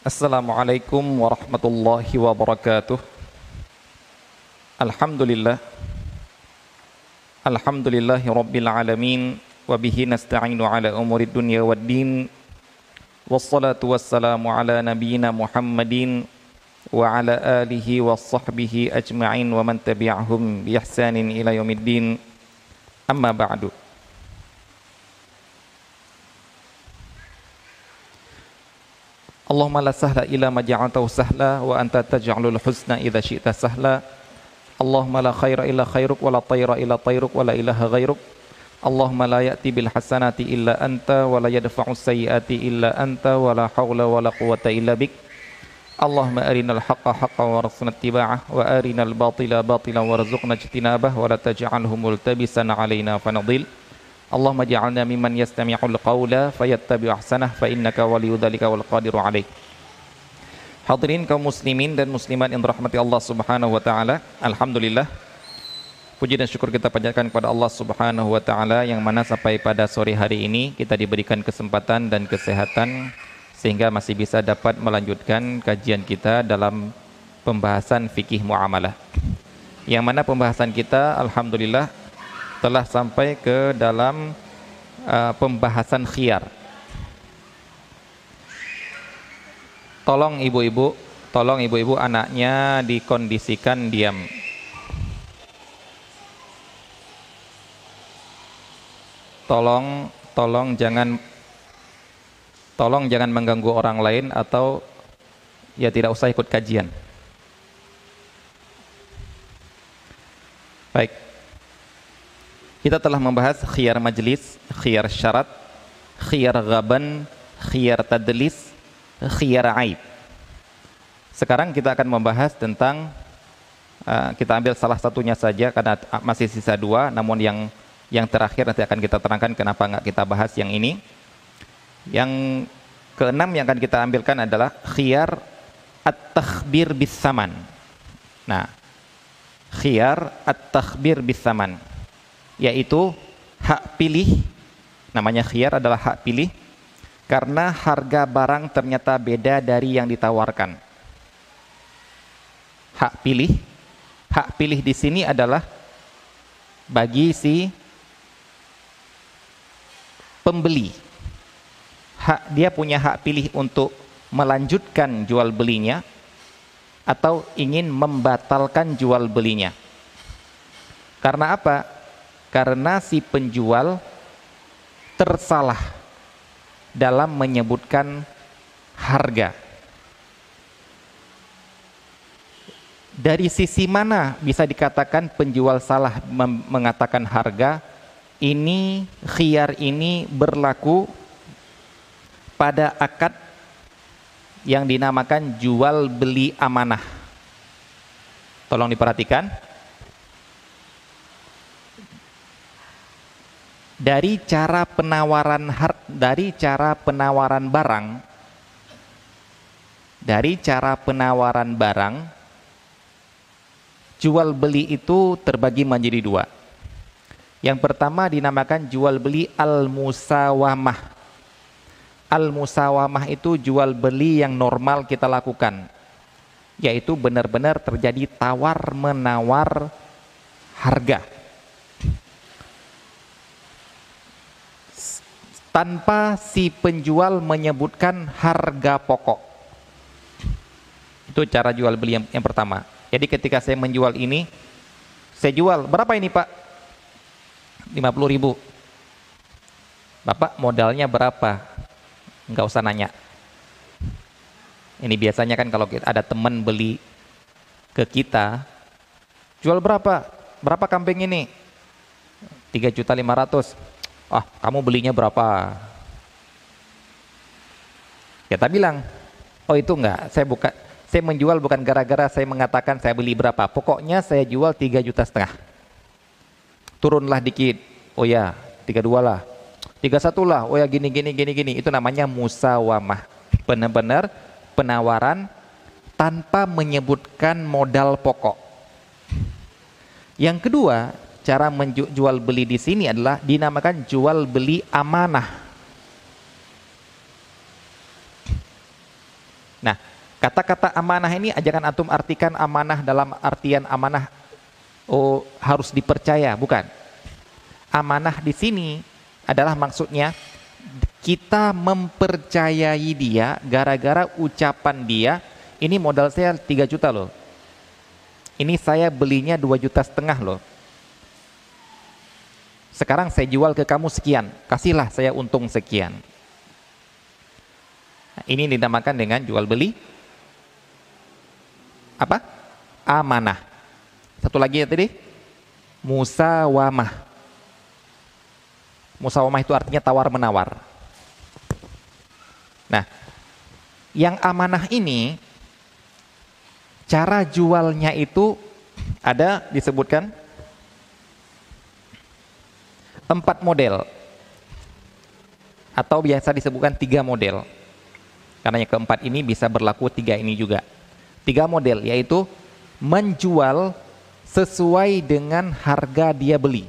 Assalamualaikum warahmatullahi wabarakatuh. Alhamdulillah. Alhamdulillahi rabbil alamin wa bihi nasta'inu ala umuri dunya waddin. Wassalatu wassalamu ala nabiyyina Muhammadin wa ala alihi wa sahbihi ajma'in wa man tabi'ahum bi ihsanin ila yaumiddin. Amma ba'du. اللهم لا سهل إلا ما جعلته سهلا وأنت تجعل الحزن إذا شئت سهلا. اللهم لا خير إلا خيرك ولا طير إلا طيرك ولا إله غيرك. اللهم لا يأتي بالحسنات إلا أنت ولا يدفع السيئات إلا أنت ولا حول ولا قوة إلا بك. اللهم أرنا الحق حقا وارزقنا اتباعه وأرنا الباطل باطلا وارزقنا اجتنابه ولا تجعله ملتبسا علينا فنضل. Allahumma ja'alna mimman yastami'ul qawla fayattabi'u ahsanah fa innaka waliyyu dzalika wal qadiru alaih. Hadirin kaum muslimin dan muslimat yang dirahmati Allah Subhanahu wa taala. Alhamdulillah. Puji dan syukur kita panjatkan kepada Allah Subhanahu wa taala yang mana sampai pada sore hari ini kita diberikan kesempatan dan kesehatan sehingga masih bisa dapat melanjutkan kajian kita dalam pembahasan fikih muamalah. Yang mana pembahasan kita alhamdulillah telah sampai ke dalam uh, pembahasan khiyar. Tolong ibu-ibu, tolong ibu-ibu anaknya dikondisikan diam. Tolong, tolong jangan tolong jangan mengganggu orang lain atau ya tidak usah ikut kajian. Baik. Kita telah membahas khiyar majlis, khiyar syarat, khiyar gaban, khiyar tadlis, khiyar aib. Sekarang kita akan membahas tentang uh, kita ambil salah satunya saja karena masih sisa dua, namun yang yang terakhir nanti akan kita terangkan kenapa nggak kita bahas yang ini. Yang keenam yang akan kita ambilkan adalah khiyar at-takhbir bis saman. Nah, khiyar at-takhbir bis saman yaitu hak pilih namanya khiyar adalah hak pilih karena harga barang ternyata beda dari yang ditawarkan. Hak pilih, hak pilih di sini adalah bagi si pembeli. Hak dia punya hak pilih untuk melanjutkan jual belinya atau ingin membatalkan jual belinya. Karena apa? Karena si penjual tersalah dalam menyebutkan harga. Dari sisi mana bisa dikatakan penjual salah mengatakan harga? Ini khiyar ini berlaku pada akad yang dinamakan jual beli amanah. Tolong diperhatikan dari cara penawaran dari cara penawaran barang dari cara penawaran barang jual beli itu terbagi menjadi dua. Yang pertama dinamakan jual beli al musawamah al musawamah itu jual beli yang normal kita lakukan yaitu benar-benar terjadi tawar menawar harga tanpa si penjual menyebutkan harga pokok. Itu cara jual beli yang, yang pertama. Jadi ketika saya menjual ini, saya jual, berapa ini Pak? 50 ribu. Bapak modalnya berapa? Enggak usah nanya. Ini biasanya kan kalau ada teman beli ke kita, jual berapa? Berapa kambing ini? 3 juta 500 ah kamu belinya berapa? Kita bilang, oh itu enggak, saya buka, saya menjual bukan gara-gara saya mengatakan saya beli berapa, pokoknya saya jual 3 juta setengah. Turunlah dikit, oh ya, 32 lah, 31 lah, oh ya gini, gini, gini, gini, itu namanya musawamah. Benar-benar penawaran tanpa menyebutkan modal pokok. Yang kedua, cara menjual beli di sini adalah dinamakan jual beli amanah. Nah, Kata-kata amanah ini ajakan antum artikan amanah dalam artian amanah oh harus dipercaya, bukan. Amanah di sini adalah maksudnya kita mempercayai dia gara-gara ucapan dia, ini modal saya 3 juta loh. Ini saya belinya 2 juta setengah loh. Sekarang saya jual ke kamu sekian, kasihlah saya untung sekian. Nah, ini dinamakan dengan jual beli apa? Amanah. Satu lagi ya tadi, musawamah. Musawamah itu artinya tawar menawar. Nah, yang amanah ini cara jualnya itu ada disebutkan empat model atau biasa disebutkan tiga model karena yang keempat ini bisa berlaku tiga ini juga tiga model yaitu menjual sesuai dengan harga dia beli.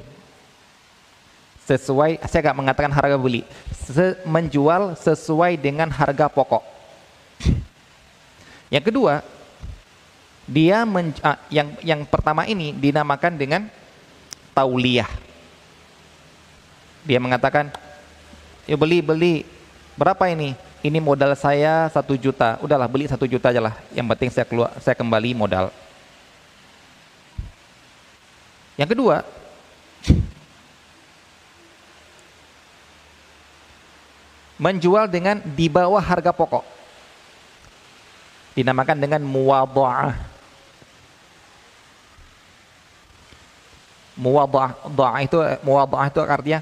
Sesuai saya gak mengatakan harga beli, se, menjual sesuai dengan harga pokok. Yang kedua, dia men, ah, yang yang pertama ini dinamakan dengan tauliyah. Dia mengatakan, ya beli beli berapa ini? ini modal saya satu juta, udahlah beli satu juta aja lah. Yang penting saya keluar, saya kembali modal. Yang kedua, menjual dengan di bawah harga pokok. Dinamakan dengan muwadha'ah. Muwadha'ah itu muwadha'ah itu artinya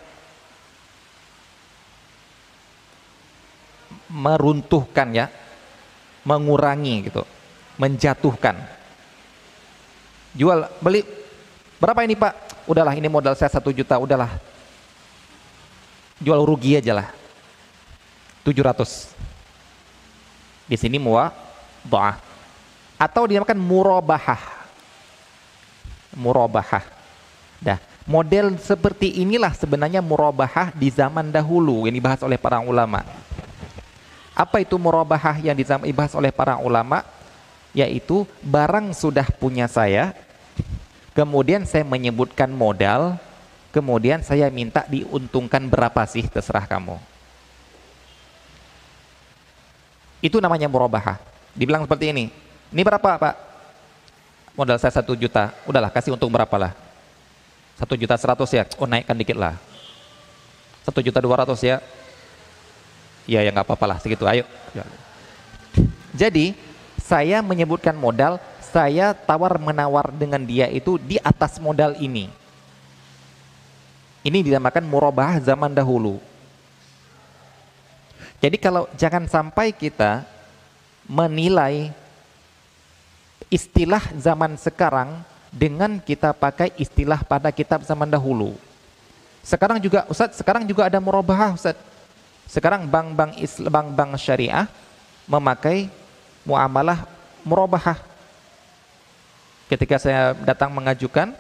meruntuhkan ya, mengurangi gitu, menjatuhkan. Jual, beli, berapa ini pak? Udahlah ini modal saya satu juta, udahlah. Jual rugi aja lah. 700. Di sini muwa doa. Atau dinamakan murabahah. Murabahah. Dah, model seperti inilah sebenarnya murabahah di zaman dahulu yang dibahas oleh para ulama. Apa itu murabahah yang dibahas oleh para ulama? Yaitu barang sudah punya saya, kemudian saya menyebutkan modal, kemudian saya minta diuntungkan berapa sih terserah kamu. Itu namanya murabahah. Dibilang seperti ini, ini berapa pak? Modal saya satu juta, udahlah kasih untung berapa lah? Satu juta seratus ya, oh naikkan dikit lah. Satu juta dua ratus ya, ya ya nggak apa-apa lah segitu. Ayo. Jadi saya menyebutkan modal saya tawar menawar dengan dia itu di atas modal ini. Ini dinamakan murabah zaman dahulu. Jadi kalau jangan sampai kita menilai istilah zaman sekarang dengan kita pakai istilah pada kitab zaman dahulu. Sekarang juga Ustaz, sekarang juga ada murabah Ustaz. Sekarang bank-bank bank-bank syariah memakai muamalah murabahah. Ketika saya datang mengajukan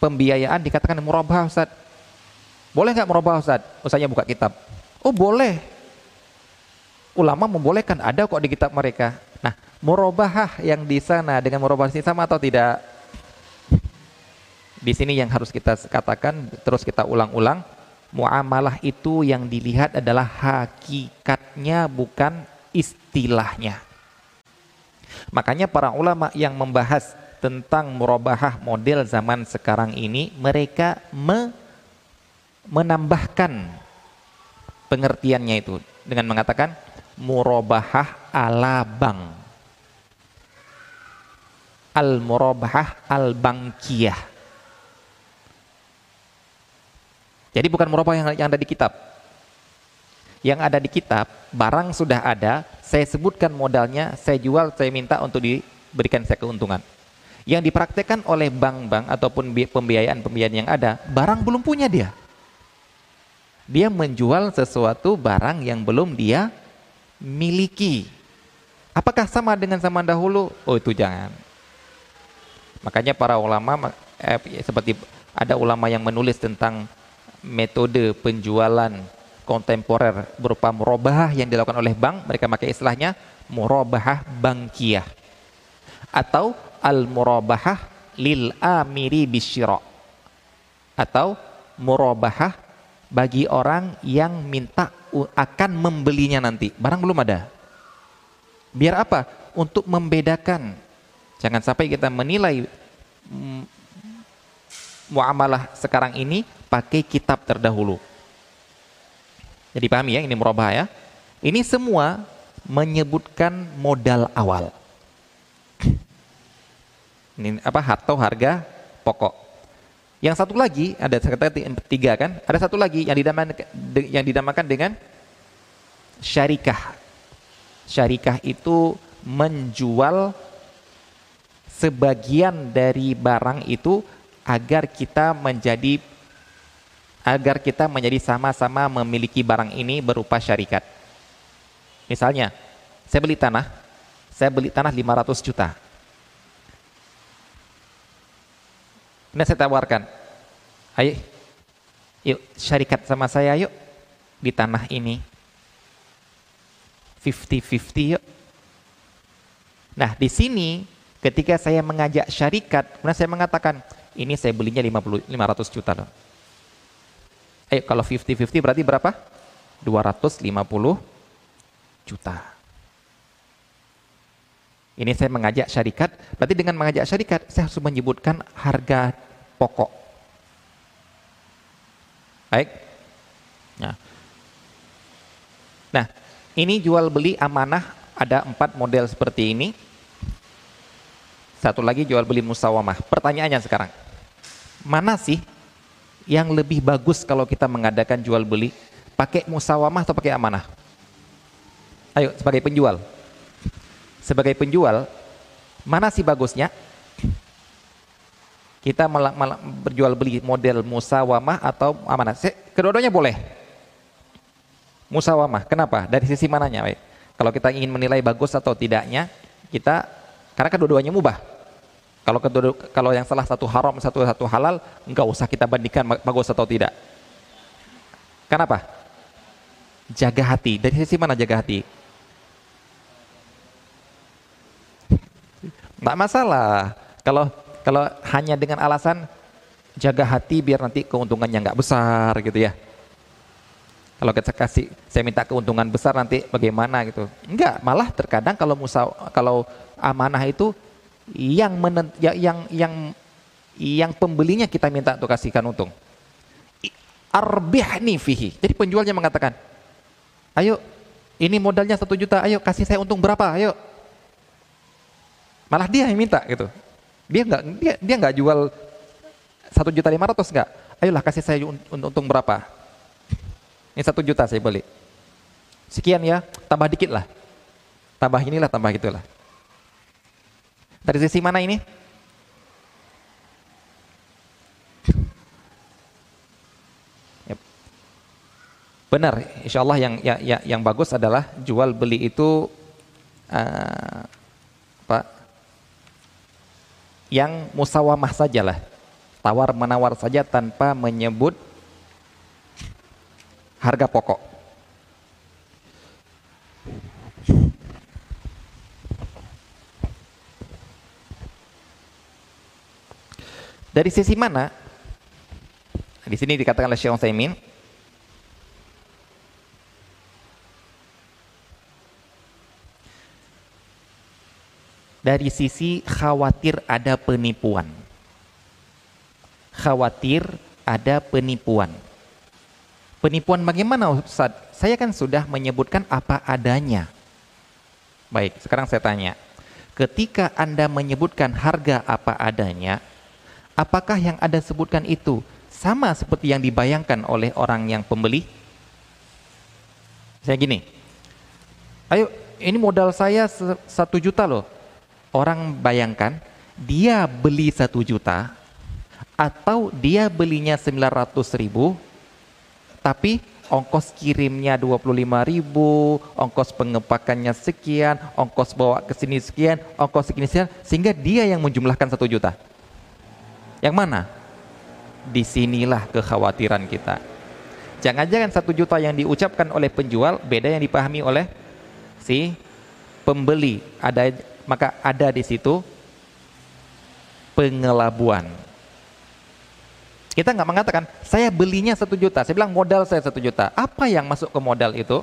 pembiayaan dikatakan murabahah Ustaz. Boleh nggak murabahah Ustaz? Ustaznya buka kitab. Oh boleh. Ulama membolehkan, ada kok di kitab mereka. Nah, murabahah yang di sana dengan murabahah ini sama atau tidak? Di sini yang harus kita katakan, terus kita ulang-ulang, muamalah itu yang dilihat adalah hakikatnya bukan istilahnya. Makanya para ulama yang membahas tentang murabahah model zaman sekarang ini mereka me menambahkan pengertiannya itu dengan mengatakan murabahah ala bank. Al murabahah al bankiyah Jadi bukan murabah yang, yang ada di kitab. Yang ada di kitab, barang sudah ada, saya sebutkan modalnya, saya jual, saya minta untuk diberikan saya keuntungan. Yang dipraktekkan oleh bank-bank ataupun pembiayaan-pembiayaan yang ada, barang belum punya dia. Dia menjual sesuatu barang yang belum dia miliki. Apakah sama dengan zaman dahulu? Oh itu jangan. Makanya para ulama eh, seperti ada ulama yang menulis tentang metode penjualan kontemporer berupa murabahah yang dilakukan oleh bank, mereka pakai istilahnya murabahah bankiyah atau al murabahah lil amiri bisyira atau murabahah bagi orang yang minta akan membelinya nanti. Barang belum ada. Biar apa? Untuk membedakan. Jangan sampai kita menilai mm, muamalah sekarang ini pakai kitab terdahulu. Jadi pahami ya, ini murabah ya. Ini semua menyebutkan modal awal. Ini apa? Atau harga pokok. Yang satu lagi ada kata tiga kan? Ada satu lagi yang dinamakan yang dinamakan dengan syarikah. Syarikah itu menjual sebagian dari barang itu agar kita menjadi agar kita menjadi sama-sama memiliki barang ini berupa syarikat. Misalnya, saya beli tanah, saya beli tanah 500 juta. Ini saya tawarkan. Ayo, yuk syarikat sama saya yuk di tanah ini. 50-50 yuk. Nah di sini ketika saya mengajak syarikat, kemudian saya mengatakan, ini saya belinya 50, 500 juta loh. Ayo kalau 50-50 berarti berapa? 250 juta. Ini saya mengajak syarikat, berarti dengan mengajak syarikat saya harus menyebutkan harga pokok. Baik. Nah, nah ini jual beli amanah ada empat model seperti ini. Satu lagi jual beli musawamah. Pertanyaannya sekarang, mana sih yang lebih bagus kalau kita mengadakan jual beli? Pakai musawamah atau pakai amanah? Ayo, sebagai penjual sebagai penjual, mana sih bagusnya? Kita berjual beli model musawamah atau amanah. Kedua-duanya boleh. Musawamah. Kenapa? Dari sisi mananya? Kalau kita ingin menilai bagus atau tidaknya, kita karena kedua-duanya mubah. Kalau kedua, kalau yang salah satu haram, satu satu halal, enggak usah kita bandingkan bagus atau tidak. Kenapa? Jaga hati. Dari sisi mana jaga hati? Tidak masalah. Kalau kalau hanya dengan alasan jaga hati biar nanti keuntungannya nggak besar gitu ya. Kalau kita kasih, saya minta keuntungan besar nanti bagaimana gitu. Enggak, malah terkadang kalau musa, kalau amanah itu yang menent, ya, yang yang yang pembelinya kita minta untuk kasihkan untung. Arbihni fihi. Jadi penjualnya mengatakan, ayo ini modalnya satu juta, ayo kasih saya untung berapa, ayo Malah dia yang minta gitu. Dia nggak dia dia nggak jual satu juta lima ratus nggak. Ayolah kasih saya untung berapa? Ini satu juta saya beli. Sekian ya, tambah dikit lah. Tambah inilah, tambah gitulah. Dari sisi mana ini? Benar, insya Allah yang, yang yang bagus adalah jual beli itu uh, apa yang musawamah sajalah. Tawar menawar saja tanpa menyebut harga pokok. Dari sisi mana? Di sini dikatakan oleh Syekh Utsaimin, dari sisi khawatir ada penipuan. Khawatir ada penipuan. Penipuan bagaimana Ustaz? Saya kan sudah menyebutkan apa adanya. Baik, sekarang saya tanya. Ketika Anda menyebutkan harga apa adanya, apakah yang Anda sebutkan itu sama seperti yang dibayangkan oleh orang yang pembeli? Saya gini, ayo ini modal saya satu juta loh orang bayangkan dia beli satu juta atau dia belinya 900 ribu tapi ongkos kirimnya 25 ribu, ongkos pengepakannya sekian, ongkos bawa ke sini sekian, ongkos segini sekian, sehingga dia yang menjumlahkan satu juta. Yang mana? Di sinilah kekhawatiran kita. Jangan-jangan satu juta yang diucapkan oleh penjual beda yang dipahami oleh si pembeli. Ada maka ada di situ pengelabuan. Kita nggak mengatakan saya belinya satu juta. Saya bilang modal saya satu juta. Apa yang masuk ke modal itu?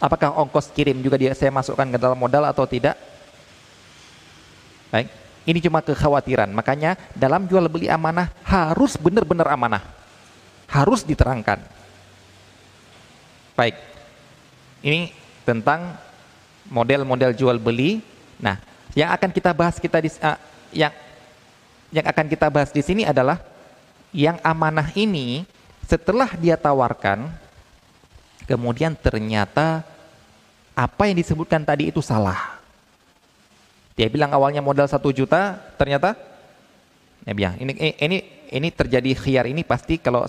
Apakah ongkos kirim juga dia saya masukkan ke dalam modal atau tidak? Baik, ini cuma kekhawatiran. Makanya dalam jual beli amanah harus benar-benar amanah. Harus diterangkan. Baik. Ini tentang model-model jual beli. Nah, yang akan kita bahas kita di uh, yang yang akan kita bahas di sini adalah yang amanah ini setelah dia tawarkan kemudian ternyata apa yang disebutkan tadi itu salah. Dia bilang awalnya modal satu juta, ternyata ya bilang ini ini ini terjadi khiar ini pasti kalau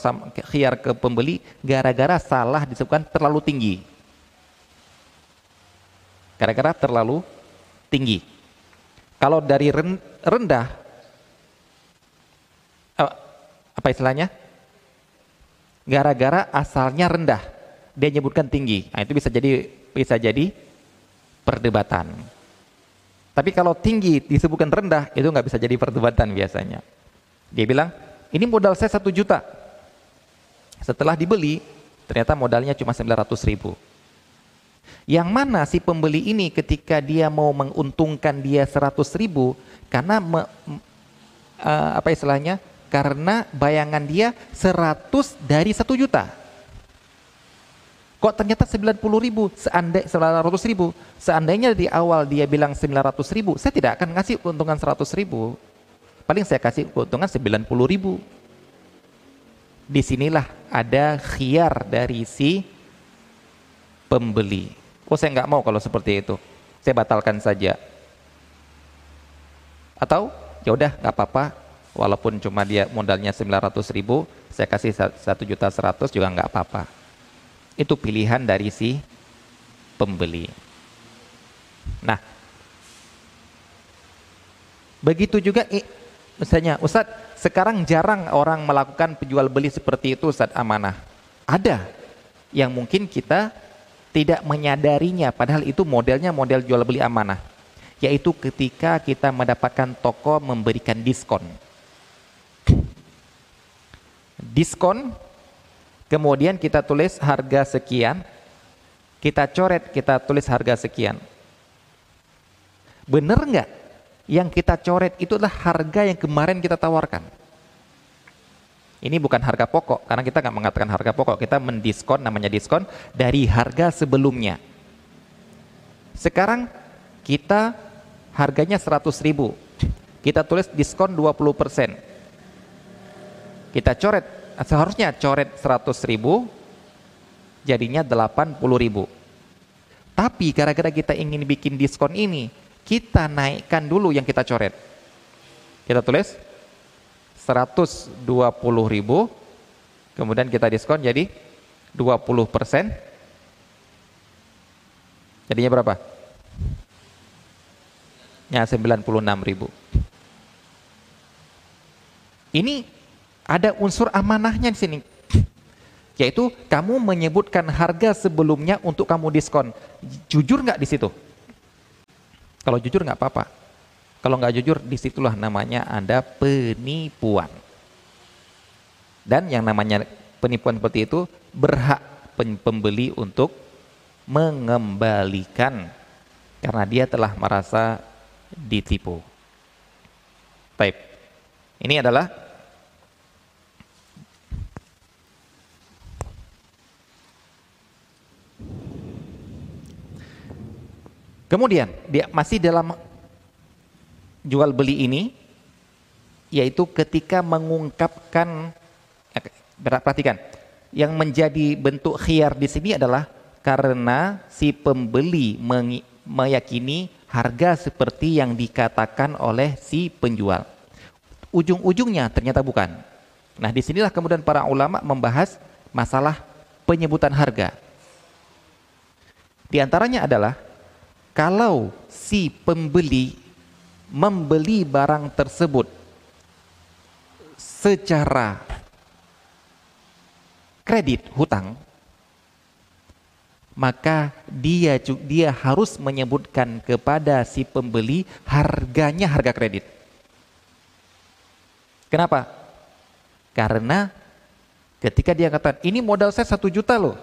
khiar ke pembeli gara-gara salah disebutkan terlalu tinggi. Gara-gara terlalu tinggi. Kalau dari rendah eh, apa istilahnya? Gara-gara asalnya rendah dia nyebutkan tinggi. Nah, itu bisa jadi bisa jadi perdebatan. Tapi kalau tinggi disebutkan rendah, itu nggak bisa jadi perdebatan biasanya. Dia bilang, ini modal saya satu juta. Setelah dibeli, ternyata modalnya cuma 900 ribu. Yang mana si pembeli ini ketika dia mau menguntungkan dia 100 ribu, karena me, uh, apa istilahnya? Karena bayangan dia 100 dari satu juta. Kok ternyata 90 ribu, seandai, 900 ribu. Seandainya di awal dia bilang 900 ribu, saya tidak akan ngasih keuntungan 100 ribu. Paling saya kasih keuntungan 90 ribu. Di sinilah ada khiar dari si pembeli. Oh saya nggak mau kalau seperti itu. Saya batalkan saja. Atau ya udah nggak apa-apa. Walaupun cuma dia modalnya 900 ribu, saya kasih 1 juta 100 juga nggak apa-apa itu pilihan dari si pembeli. Nah, begitu juga misalnya Ustadz, sekarang jarang orang melakukan penjual beli seperti itu Ustadz amanah. Ada yang mungkin kita tidak menyadarinya padahal itu modelnya model jual beli amanah. Yaitu ketika kita mendapatkan toko memberikan diskon. Diskon Kemudian kita tulis harga sekian, kita coret, kita tulis harga sekian. Benar nggak? Yang kita coret itu adalah harga yang kemarin kita tawarkan. Ini bukan harga pokok, karena kita nggak mengatakan harga pokok, kita mendiskon, namanya diskon, dari harga sebelumnya. Sekarang kita harganya 100 ribu, kita tulis diskon 20%. Kita coret seharusnya coret 100 ribu jadinya 80 ribu. Tapi gara-gara kita ingin bikin diskon ini kita naikkan dulu yang kita coret. Kita tulis 120 ribu kemudian kita diskon jadi 20 persen. Jadinya berapa? ya 96 ribu. Ini ada unsur amanahnya di sini. Yaitu kamu menyebutkan harga sebelumnya untuk kamu diskon. Jujur nggak di situ? Kalau jujur nggak apa-apa. Kalau nggak jujur, di situlah namanya ada penipuan. Dan yang namanya penipuan seperti itu berhak pembeli untuk mengembalikan karena dia telah merasa ditipu. Baik. Ini adalah Kemudian dia masih dalam jual beli ini yaitu ketika mengungkapkan eh, perhatikan yang menjadi bentuk khiar di sini adalah karena si pembeli meyakini harga seperti yang dikatakan oleh si penjual. Ujung-ujungnya ternyata bukan. Nah, di sinilah kemudian para ulama membahas masalah penyebutan harga. Di antaranya adalah kalau si pembeli membeli barang tersebut secara kredit hutang, maka dia dia harus menyebutkan kepada si pembeli harganya harga kredit. Kenapa? Karena ketika dia kata ini modal saya satu juta loh,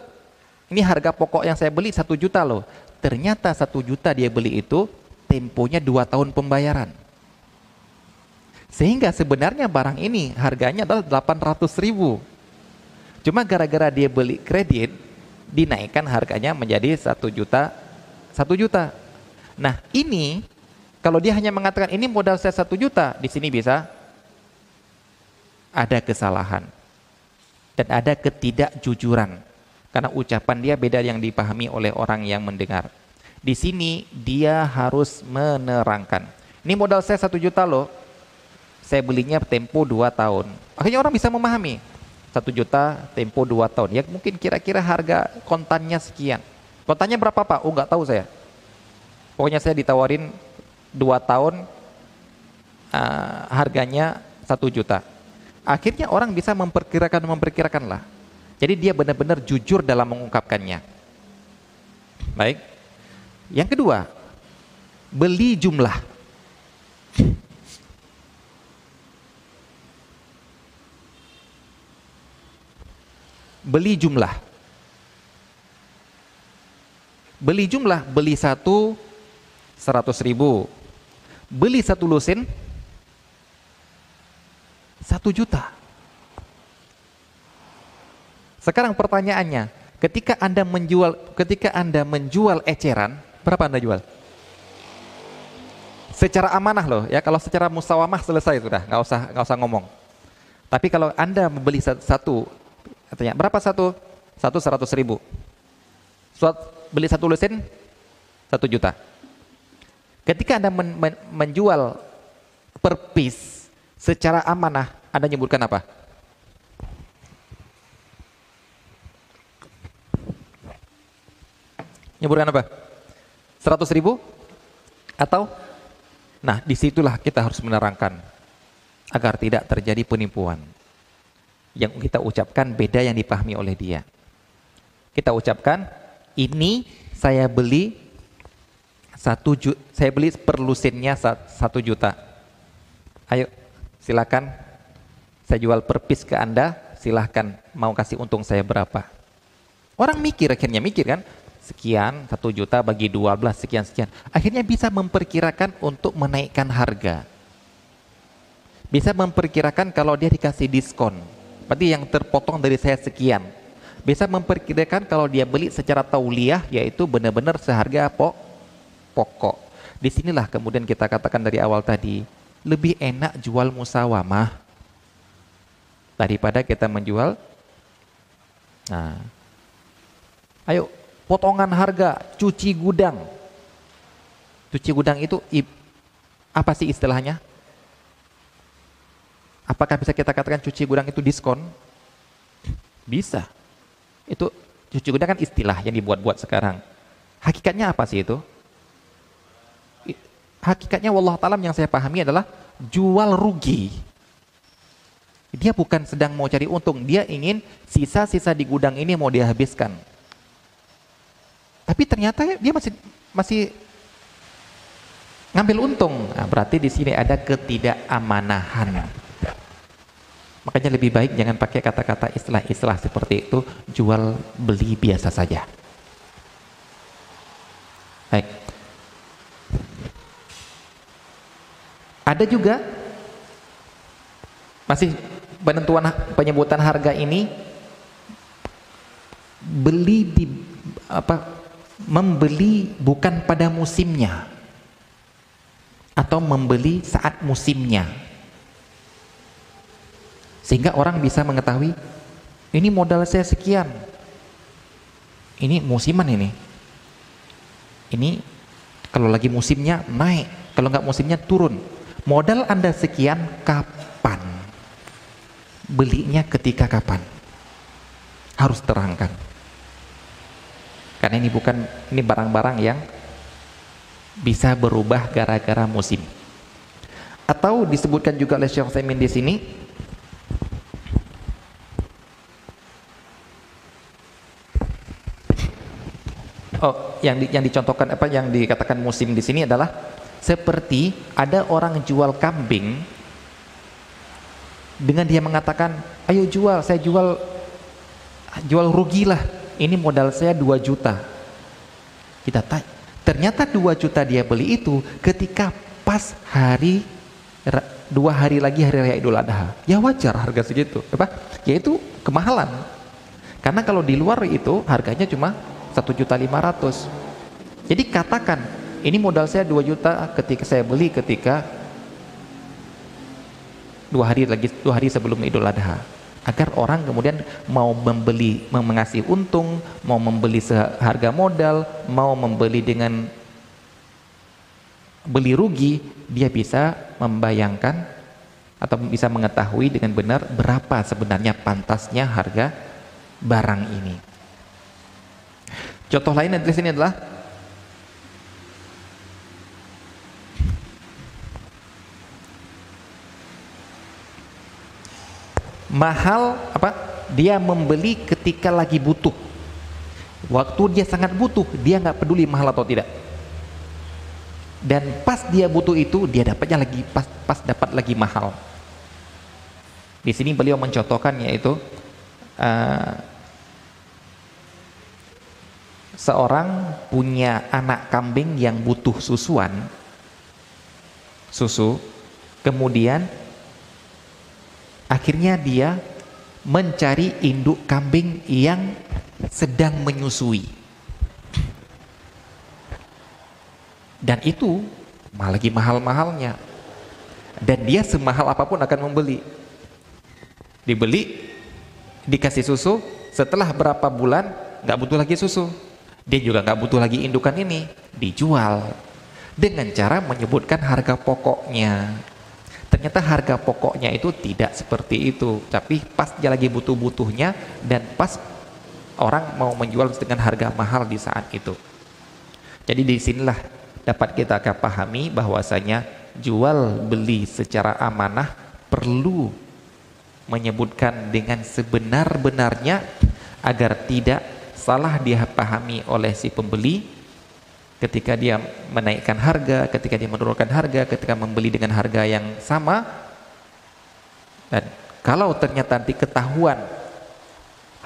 ini harga pokok yang saya beli satu juta loh, ternyata satu juta dia beli itu temponya dua tahun pembayaran. Sehingga sebenarnya barang ini harganya adalah 800 ribu. Cuma gara-gara dia beli kredit, dinaikkan harganya menjadi satu juta, satu juta. Nah ini, kalau dia hanya mengatakan ini modal saya satu juta, di sini bisa ada kesalahan. Dan ada ketidakjujuran. Karena ucapan dia beda yang dipahami oleh orang yang mendengar. Di sini dia harus menerangkan. Ini modal saya satu juta loh. Saya belinya tempo dua tahun. Akhirnya orang bisa memahami. Satu juta tempo dua tahun. Ya mungkin kira-kira harga kontannya sekian. Kontannya berapa pak? Oh nggak tahu saya. Pokoknya saya ditawarin dua tahun uh, harganya satu juta. Akhirnya orang bisa memperkirakan memperkirakan lah. Jadi dia benar-benar jujur dalam mengungkapkannya. Baik. Yang kedua, beli jumlah. Beli jumlah. Beli jumlah, beli satu seratus ribu. Beli satu lusin satu juta. Sekarang pertanyaannya, ketika Anda menjual ketika Anda menjual eceran, Berapa Anda jual? Secara amanah loh, ya kalau secara musawamah selesai sudah, nggak usah nggak usah ngomong. Tapi kalau Anda membeli satu, katanya berapa satu? Satu seratus ribu. Suat, beli satu lusin, satu juta. Ketika Anda men, men, menjual per piece secara amanah, Anda nyebutkan apa? Nyebutkan apa? 100 ribu? Atau? Nah, di situlah kita harus menerangkan agar tidak terjadi penipuan. Yang kita ucapkan beda yang dipahami oleh dia. Kita ucapkan, ini saya beli satu juta, saya beli per lusinnya satu juta. Ayo, silakan. Saya jual per piece ke Anda, silahkan mau kasih untung saya berapa. Orang mikir akhirnya mikir kan, sekian, satu juta bagi 12 sekian sekian. Akhirnya bisa memperkirakan untuk menaikkan harga. Bisa memperkirakan kalau dia dikasih diskon. Berarti yang terpotong dari saya sekian. Bisa memperkirakan kalau dia beli secara tauliah yaitu benar-benar seharga pok pokok. Di sinilah kemudian kita katakan dari awal tadi lebih enak jual musawamah daripada kita menjual. Nah, ayo potongan harga, cuci gudang. Cuci gudang itu apa sih istilahnya? Apakah bisa kita katakan cuci gudang itu diskon? Bisa. Itu cuci gudang kan istilah yang dibuat-buat sekarang. Hakikatnya apa sih itu? Hakikatnya wallah taala yang saya pahami adalah jual rugi. Dia bukan sedang mau cari untung, dia ingin sisa-sisa di gudang ini mau dihabiskan. Tapi ternyata dia masih masih ngambil untung. Nah, berarti di sini ada ketidakamaнаhan. Makanya lebih baik jangan pakai kata-kata istilah-istilah seperti itu, jual beli biasa saja. Baik. Ada juga masih penentuan penyebutan harga ini beli di apa membeli bukan pada musimnya atau membeli saat musimnya. Sehingga orang bisa mengetahui ini modal saya sekian. Ini musiman ini. Ini kalau lagi musimnya naik kalau nggak musimnya turun. Modal anda sekian kapan? Belinya ketika kapan? Harus terangkan karena ini bukan ini barang-barang yang bisa berubah gara-gara musim. Atau disebutkan juga oleh Syekh Semin di sini Oh, yang di, yang dicontohkan apa yang dikatakan musim di sini adalah seperti ada orang jual kambing dengan dia mengatakan, "Ayo jual, saya jual jual rugilah." Ini modal saya 2 juta." Kita tanya, ternyata 2 juta dia beli itu ketika pas hari dua hari lagi hari raya Idul Adha. Ya wajar harga segitu, apa? Yaitu kemahalan. Karena kalau di luar itu harganya cuma satu juta lima ratus. Jadi katakan ini modal saya 2 juta ketika saya beli ketika dua hari lagi dua hari sebelum Idul Adha agar orang kemudian mau membeli mengasih untung mau membeli seharga modal mau membeli dengan beli rugi dia bisa membayangkan atau bisa mengetahui dengan benar berapa sebenarnya pantasnya harga barang ini. Contoh lain sini adalah mahal apa? Dia membeli ketika lagi butuh. Waktu dia sangat butuh, dia nggak peduli mahal atau tidak. Dan pas dia butuh itu, dia dapatnya lagi pas pas dapat lagi mahal. Di sini beliau mencontohkan yaitu uh, seorang punya anak kambing yang butuh susuan susu kemudian akhirnya dia mencari induk kambing yang sedang menyusui. Dan itu malah lagi mahal-mahalnya. Dan dia semahal apa pun akan membeli. Dibeli dikasih susu setelah berapa bulan nggak butuh lagi susu. Dia juga nggak butuh lagi indukan ini, dijual dengan cara menyebutkan harga pokoknya. Ternyata harga pokoknya itu tidak seperti itu, tapi pas dia lagi butuh-butuhnya dan pas orang mau menjual dengan harga mahal di saat itu. Jadi di sinilah dapat kita pahami bahwasanya jual beli secara amanah perlu menyebutkan dengan sebenar-benarnya agar tidak salah dia pahami oleh si pembeli ketika dia menaikkan harga, ketika dia menurunkan harga, ketika membeli dengan harga yang sama dan kalau ternyata nanti ketahuan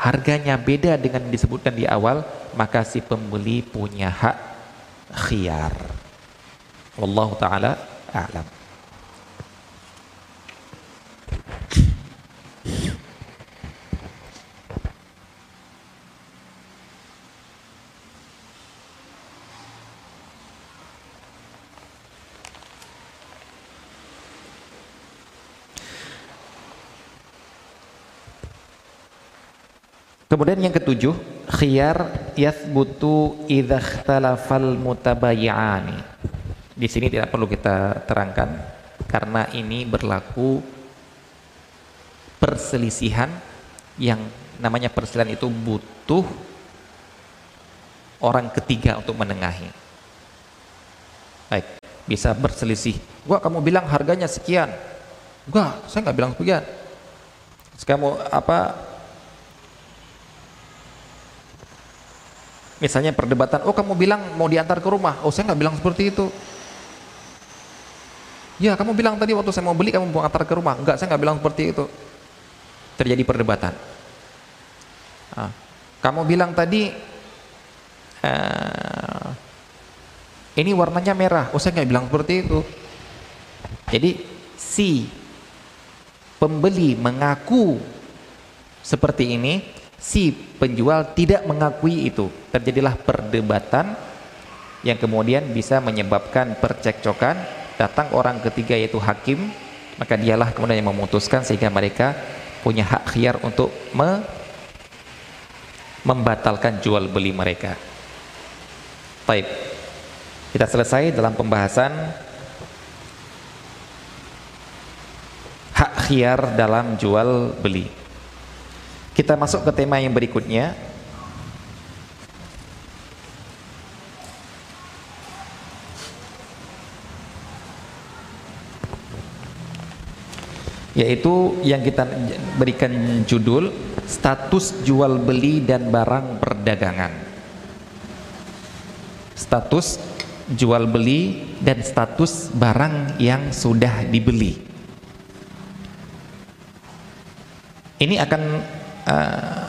harganya beda dengan disebutkan di awal maka si pembeli punya hak khiyar. Wallahu taala a'lam Kemudian yang ketujuh, khiyar yathbutu idza ikhtalafal mutabayyi'ani. Di sini tidak perlu kita terangkan karena ini berlaku perselisihan yang namanya perselisihan itu butuh orang ketiga untuk menengahi. Baik, bisa berselisih. Gua kamu bilang harganya sekian. Gua, saya nggak bilang sekian. Kamu apa Misalnya perdebatan, oh kamu bilang mau diantar ke rumah, oh saya nggak bilang seperti itu. Ya kamu bilang tadi waktu saya mau beli kamu mau antar ke rumah, enggak saya nggak bilang seperti itu. Terjadi perdebatan. Nah, kamu bilang tadi uh, ini warnanya merah, oh saya nggak bilang seperti itu. Jadi si pembeli mengaku seperti ini, si penjual tidak mengakui itu. Terjadilah perdebatan yang kemudian bisa menyebabkan percekcokan. Datang orang ketiga yaitu hakim maka dialah kemudian yang memutuskan sehingga mereka punya hak khiar untuk me membatalkan jual beli mereka. Baik kita selesai dalam pembahasan hak khiar dalam jual beli kita masuk ke tema yang berikutnya. Yaitu yang kita berikan judul status jual beli dan barang perdagangan. status jual beli dan status barang yang sudah dibeli. Ini akan uh,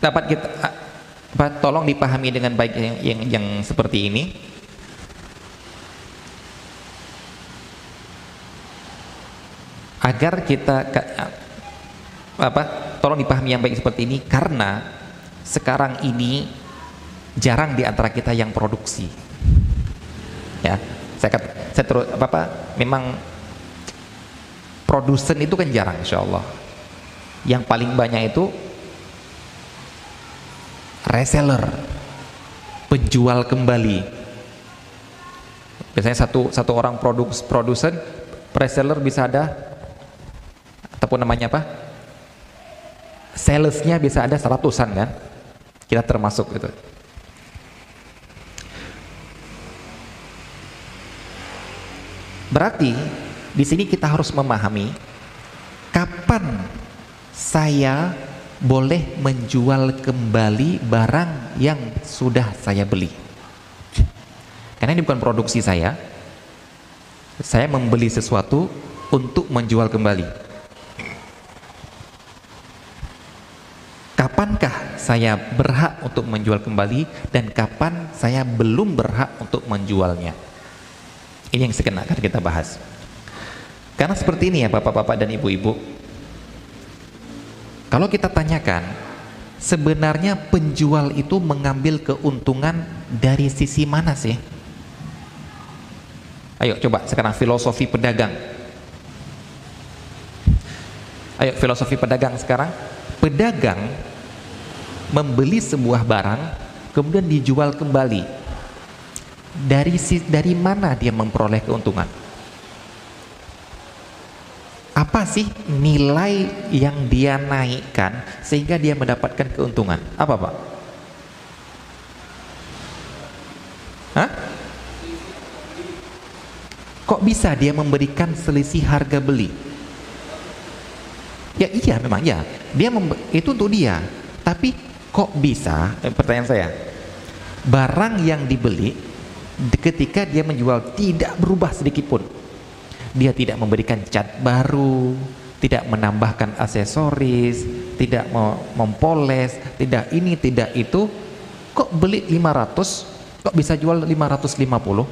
dapat kita uh, tolong dipahami dengan baik yang, yang, yang seperti ini. Agar kita apa tolong dipahami yang baik seperti ini karena sekarang ini jarang di antara kita yang produksi. Ya, saya kata, saya terus apa, apa memang produsen itu kan jarang insya Allah. Yang paling banyak itu reseller, penjual kembali. Biasanya satu satu orang produk produsen reseller bisa ada ataupun namanya apa? Salesnya bisa ada seratusan kan? Kita termasuk itu. Berarti di sini kita harus memahami kapan saya boleh menjual kembali barang yang sudah saya beli. Karena ini bukan produksi saya. Saya membeli sesuatu untuk menjual kembali. Kapankah saya berhak untuk menjual kembali dan kapan saya belum berhak untuk menjualnya? Ini yang akan kita bahas. Karena seperti ini ya bapak-bapak dan ibu-ibu. Kalau kita tanyakan, sebenarnya penjual itu mengambil keuntungan dari sisi mana sih? Ayo coba sekarang filosofi pedagang. Ayo filosofi pedagang sekarang. Pedagang membeli sebuah barang kemudian dijual kembali dari dari mana dia memperoleh keuntungan? Apa sih nilai yang dia naikkan sehingga dia mendapatkan keuntungan? Apa, Pak? Hah? Kok bisa dia memberikan selisih harga beli? Ya iya memang ya. Dia itu untuk dia. Tapi kok bisa? Eh, pertanyaan saya. Barang yang dibeli ketika dia menjual tidak berubah sedikit pun dia tidak memberikan cat baru tidak menambahkan aksesoris tidak mempoles tidak ini tidak itu. Kok beli 500 kok bisa jual 550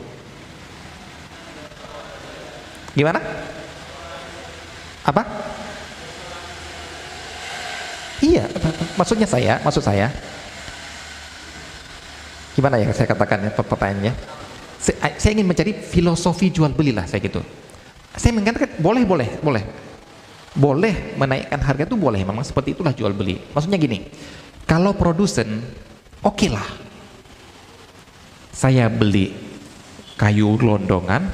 gimana? Apa? Iya maksudnya saya maksud saya. Gimana ya saya katakan ya pertanyaannya? Saya, saya ingin mencari filosofi jual beli lah saya gitu saya mengatakan boleh boleh boleh. Boleh menaikkan harga itu boleh memang seperti itulah jual beli. Maksudnya gini kalau produsen oke okay lah. Saya beli kayu londongan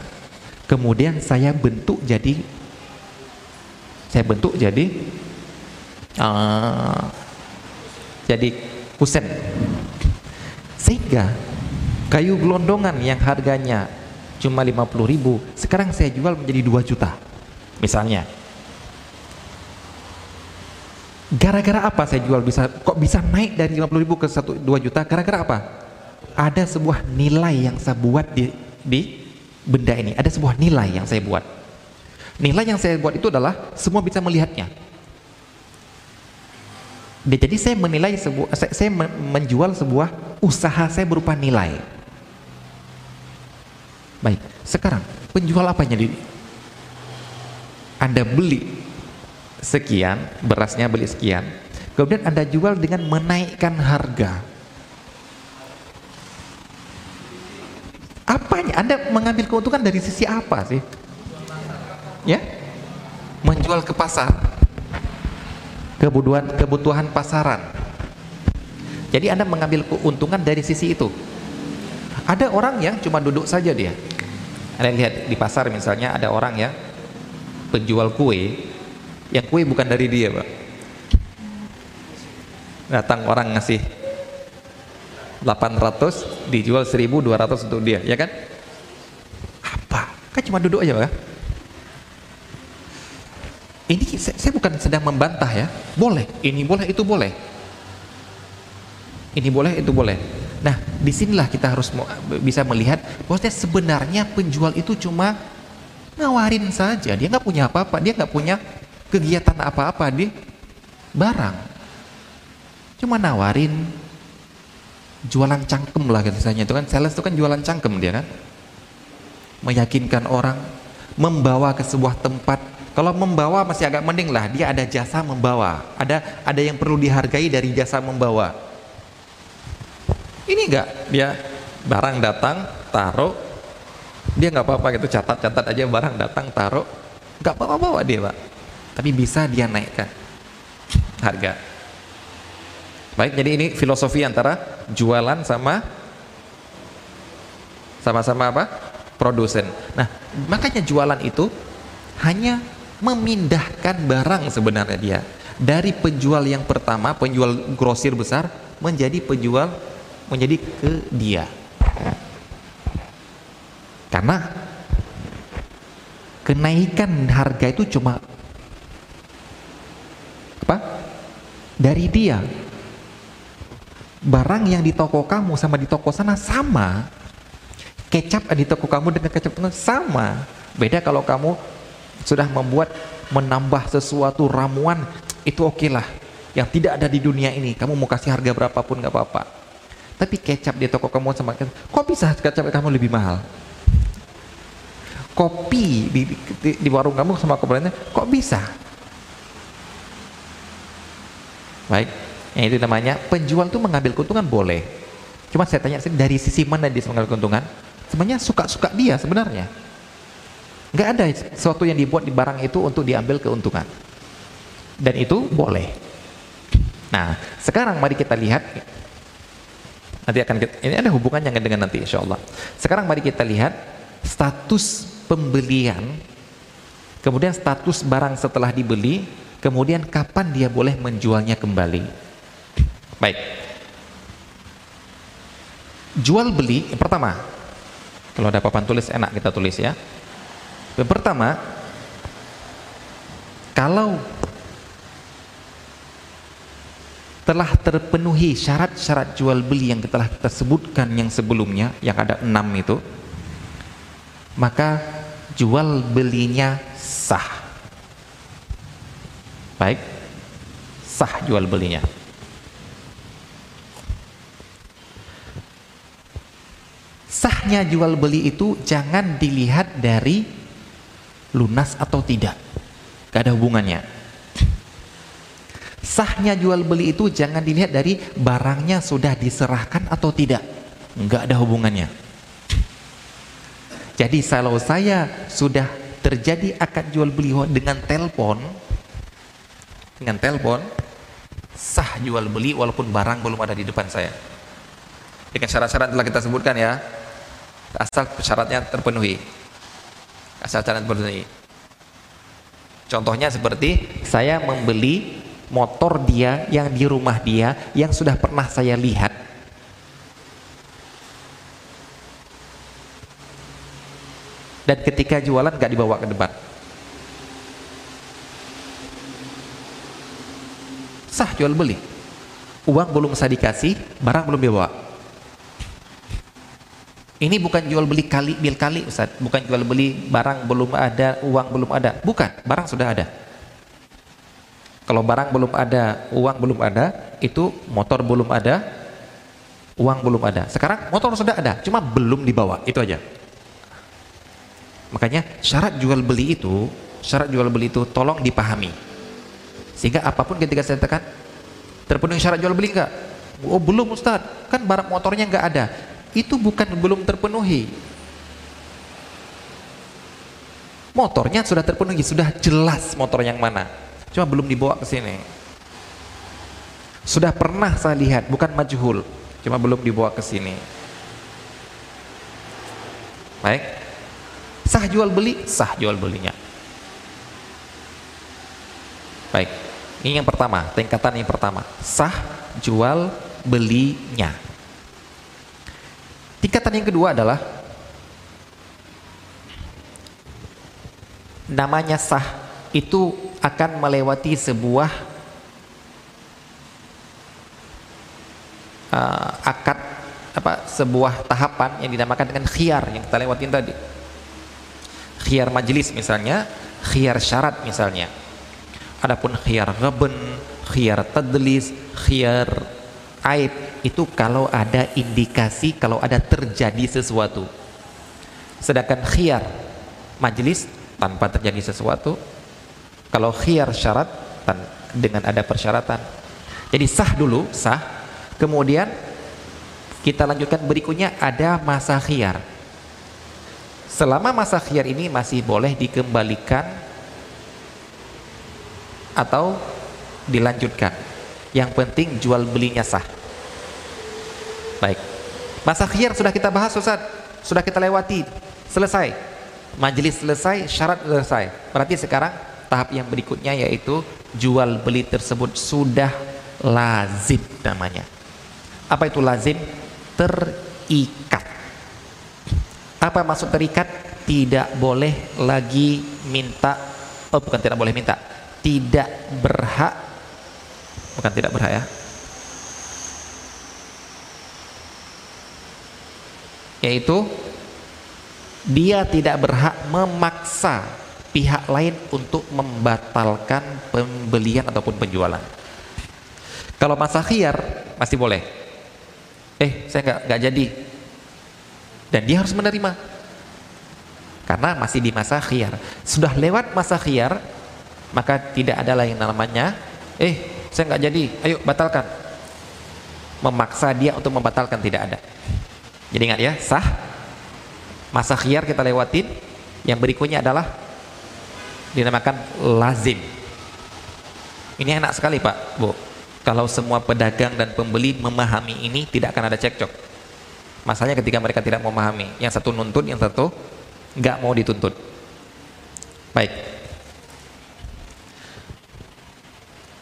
kemudian saya bentuk jadi saya bentuk jadi uh, jadi kusen. Sehingga kayu gelondongan yang harganya cuma 50 ribu, sekarang saya jual menjadi 2 juta. Misalnya. Gara-gara apa saya jual bisa kok bisa naik dari 50 ribu ke 1 2 juta? Gara-gara apa? Ada sebuah nilai yang saya buat di di benda ini. Ada sebuah nilai yang saya buat. Nilai yang saya buat itu adalah semua bisa melihatnya. Jadi saya menilai sebuah saya, saya menjual sebuah usaha saya berupa nilai. Baik, sekarang penjual apanya di Anda beli sekian, berasnya beli sekian, kemudian Anda jual dengan menaikkan harga. Apanya? Anda mengambil keuntungan dari sisi apa sih? Ya? Menjual ke pasar. Kebutuhan kebutuhan pasaran jadi Anda mengambil keuntungan dari sisi itu. Ada orang yang cuma duduk saja dia. Anda lihat di pasar misalnya ada orang ya penjual kue, yang kue bukan dari dia, Pak. Datang orang ngasih 800 dijual 1200 untuk dia, ya kan? Apa? Kan cuma duduk aja, Pak. Ini saya bukan sedang membantah ya. Boleh, ini boleh, itu boleh ini boleh itu boleh Nah, di sinilah kita harus bisa melihat bahwasanya sebenarnya penjual itu cuma ngawarin saja. Dia nggak punya apa-apa, dia nggak punya kegiatan apa-apa di barang. Cuma nawarin jualan cangkem lah katanya itu kan sales itu kan jualan cangkem dia kan? Meyakinkan orang membawa ke sebuah tempat. Kalau membawa masih agak mending lah. Dia ada jasa membawa. Ada ada yang perlu dihargai dari jasa membawa ini enggak dia barang datang taruh. Dia nggak apa-apa gitu catat-catat aja barang datang taruh. Nggak apa-apa bawa dia pak. Tapi bisa dia naikkan harga. Baik jadi ini filosofi antara jualan sama sama-sama apa? Produsen. Nah makanya jualan itu hanya memindahkan barang sebenarnya dia. Dari penjual yang pertama penjual grosir besar menjadi penjual menjadi ke dia. Karena kenaikan harga itu cuma apa? Dari dia. Barang yang di toko kamu sama di toko sana sama. Kecap di toko kamu dengan kecap itu sama. Beda kalau kamu sudah membuat menambah sesuatu ramuan itu oke okay lah yang tidak ada di dunia ini. Kamu mau kasih harga berapapun nggak apa-apa tapi kecap di toko kamu sama kok bisa kecap kamu lebih mahal kopi di, di, di warung kamu sama kopi kok bisa baik yang itu namanya penjual tuh mengambil keuntungan boleh. Cuma saya tanya dari sisi mana dia mengambil keuntungan? Sebenarnya suka-suka dia sebenarnya. Nggak ada sesuatu yang dibuat di barang itu untuk diambil keuntungan. Dan itu boleh. Nah, sekarang mari kita lihat nanti akan kita, ini ada hubungannya dengan nanti insya Allah. Sekarang mari kita lihat status pembelian, kemudian status barang setelah dibeli, kemudian kapan dia boleh menjualnya kembali. Baik. Jual beli yang pertama. Kalau ada papan tulis enak kita tulis ya. Yang pertama, kalau telah terpenuhi syarat-syarat jual beli yang telah kita sebutkan yang sebelumnya, yang ada enam itu, maka jual belinya sah. Baik, sah jual belinya. sahnya jual beli itu jangan dilihat dari lunas atau tidak gak ada hubungannya sahnya jual beli itu jangan dilihat dari barangnya sudah diserahkan atau tidak. Nggak ada hubungannya. Jadi kalau saya sudah terjadi akad jual beli dengan telepon dengan telepon sah jual beli walaupun barang belum ada di depan saya. Dengan syarat-syarat telah kita sebutkan ya. Asal syaratnya terpenuhi. Asal syarat terpenuhi. Contohnya seperti saya membeli motor dia yang di rumah dia yang sudah pernah saya lihat. Dan ketika jualan gak dibawa ke depan. Sah jual beli. Uang belum saya dikasih barang belum dibawa. Ini bukan jual beli kali bil kali Ustaz, bukan jual beli barang belum ada, uang belum ada. Bukan, barang sudah ada. Kalau barang belum ada, uang belum ada, itu motor belum ada, uang belum ada. Sekarang motor sudah ada, cuma belum dibawa, itu aja. Makanya syarat jual beli itu, syarat jual beli itu tolong dipahami. Sehingga apa pun ketika saya tekan, terpenuhi syarat jual beli enggak? Oh belum Ustaz, kan barang motornya enggak ada itu bukan belum terpenuhi motornya sudah terpenuhi sudah jelas motor yang mana cuma belum dibawa ke sini. Sudah pernah saya lihat bukan majhul. Cuma belum dibawa ke sini. Baik. Sah jual beli? Sah jual belinya. Baik. Ini yang pertama tingkatan yang pertama. Sah jual belinya. Tingkatan yang kedua adalah namanya sah itu akan melewati sebuah uh, akad apa sebuah tahapan yang dinamakan dengan khiar yang kita lewatin tadi. Khiar majelis misalnya, khiar syarat misalnya. Adapun khiar ghaben, khiar tadlis, khiar aib itu kalau ada indikasi kalau ada terjadi sesuatu. Sedangkan khiar majelis tanpa terjadi sesuatu. Kalau khiar syarat dengan ada persyaratan. Jadi sah dulu, sah. Kemudian kita lanjutkan berikutnya ada masa khiyar. Selama masa khiyar ini masih boleh dikembalikan atau dilanjutkan. Yang penting jual belinya sah. Baik. Masa khiyar sudah kita bahas Ustaz. Sudah kita lewati. Selesai. Majelis selesai, syarat selesai. Berarti sekarang tahap yang berikutnya yaitu jual beli tersebut sudah lazim namanya. Apa itu lazim? terikat. Apa maksud terikat? Tidak boleh lagi minta, oh bukan tidak boleh minta, tidak berhak, bukan tidak berhak ya, yaitu dia tidak berhak memaksa pihak lain untuk membatalkan pembelian ataupun penjualan. Kalau masa khiyar masih boleh, eh saya nggak nggak jadi. Dan dia harus menerima. Karena masih di masa khiyar sudah lewat masa khiyar maka tidak ada lagi namanya. Eh saya nggak jadi. Ayo batalkan. Memaksa dia untuk membatalkan tidak ada. Jadi ingat ya sah. Masa khiyar kita lewatin. Yang berikutnya adalah dinamakan lazim. Ini enak sekali pak bu. Kalau semua pedagang dan pembeli memahami ini tidak akan ada cekcok. Masalahnya ketika mereka tidak memahami yang satu nuntut yang satu nggak mau dituntut baik.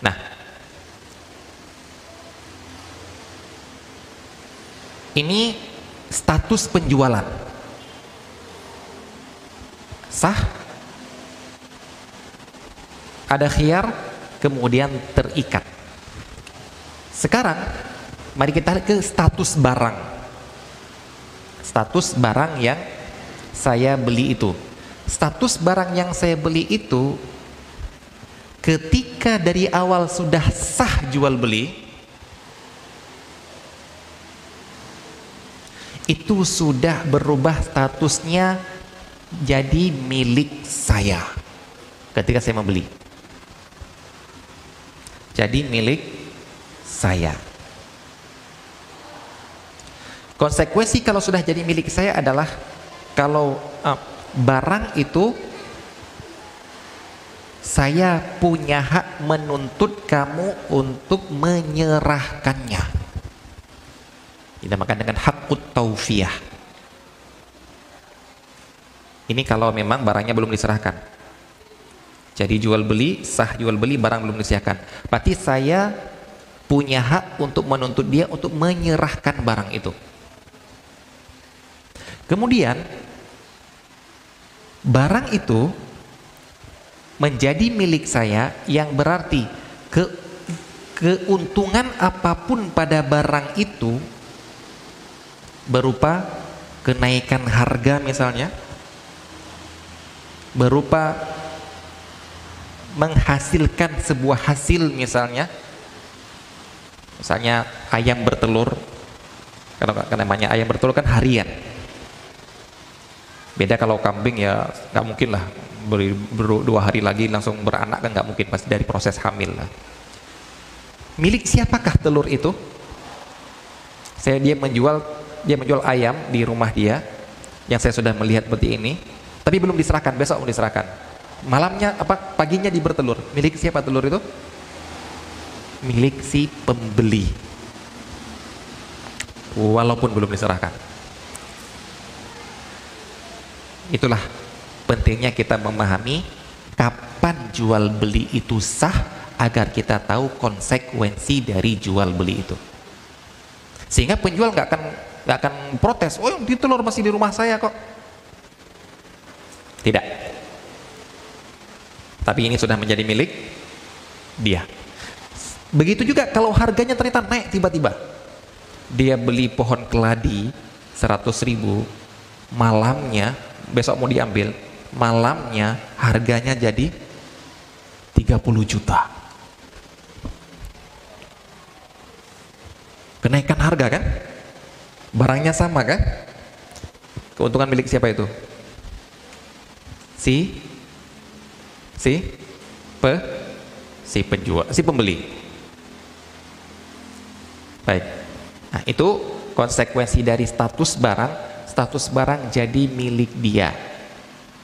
Nah. Ini status penjualan. Sah ada khiar kemudian terikat sekarang mari kita ke status barang. Status barang yang saya beli itu. Status barang yang saya beli itu ketika dari awal sudah sah jual beli itu sudah berubah statusnya jadi milik saya ketika saya membeli. Jadi milik saya. Konsekuensi kalau sudah jadi milik saya adalah kalau uh, barang itu saya punya hak menuntut kamu untuk menyerahkannya. Dinamakan dengan hakut taufiyah. Ini kalau memang barangnya belum diserahkan. Jadi jual beli, sah jual beli barang belum diserahkan. Berarti saya punya hak untuk menuntut dia untuk menyerahkan barang itu. Kemudian barang itu menjadi milik saya yang berarti ke keuntungan apa pun pada barang itu berupa kenaikan harga misalnya berupa menghasilkan sebuah hasil misalnya Misalnya ayam bertelur, kalau kan namanya ayam bertelur kan harian. Beda kalau kambing ya nggak mungkin lah beri, ber, dua hari lagi langsung beranak kan nggak mungkin pasti dari proses hamil lah. Milik siapakah telur itu? Saya dia menjual dia menjual ayam di rumah dia yang saya sudah melihat seperti ini, tapi belum diserahkan besok mau diserahkan. Malamnya apa paginya di bertelur. Milik siapa telur itu? milik si pembeli. Walaupun belum diserahkan. Itulah pentingnya kita memahami kapan jual beli itu sah agar kita tahu konsekuensi dari jual beli itu. Sehingga penjual nggak akan nggak akan protes oh di telur masih di rumah saya kok. Tidak tapi ini sudah menjadi milik dia. Begitu juga kalau harganya ternyata naik tiba-tiba. dia beli pohon keladi 100 ribu malamnya besok mau diambil malamnya harganya jadi 30 juta. Kenaikan harga kan? Barangnya sama kan? Keuntungan milik siapa itu? Si si? Pe? Si penjual si pembeli. Baik. Nah itu konsekuensi dari status barang. Status barang jadi milik dia.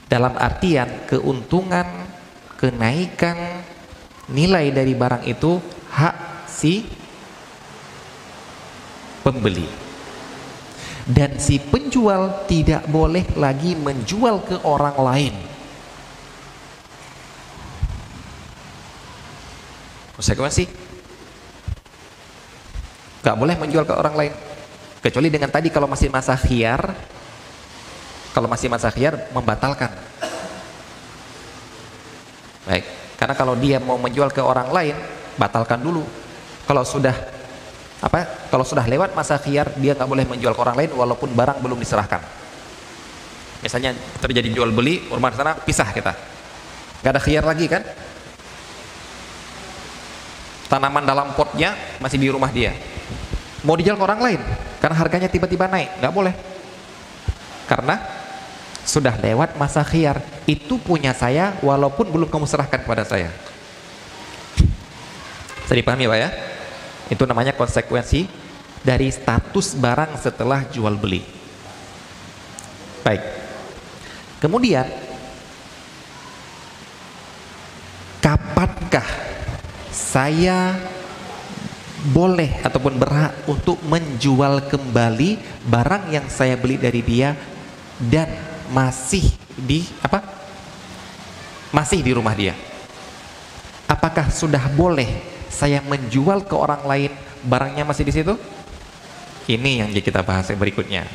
Dalam artian keuntungan kenaikan nilai dari barang itu hak si pembeli. Dan si penjual tidak boleh lagi menjual ke orang lain konsekuensi gak boleh menjual ke orang lain. Kecuali dengan tadi kalau masih masa khiar kalau masih masa khiar membatalkan. Baik karena kalau dia mau menjual ke orang lain batalkan dulu. Kalau sudah apa kalau sudah lewat masa khiar dia nggak boleh menjual ke orang lain walaupun barang belum diserahkan. Misalnya terjadi jual beli rumah sana pisah kita. Nggak ada khiar lagi kan tanaman dalam potnya masih di rumah dia. Mau dijual ke orang lain karena harganya tiba-tiba naik nggak boleh. Karena sudah lewat masa khiar itu punya saya walaupun belum kamu serahkan kepada saya. Bisa dipahami Pak ya? Itu namanya konsekuensi dari status barang setelah jual beli. Baik. Kemudian kapankah saya boleh ataupun berhak untuk menjual kembali barang yang saya beli dari dia dan masih di apa? Masih di rumah dia. Apakah sudah boleh saya menjual ke orang lain barangnya masih di situ ini yang kita bahas berikutnya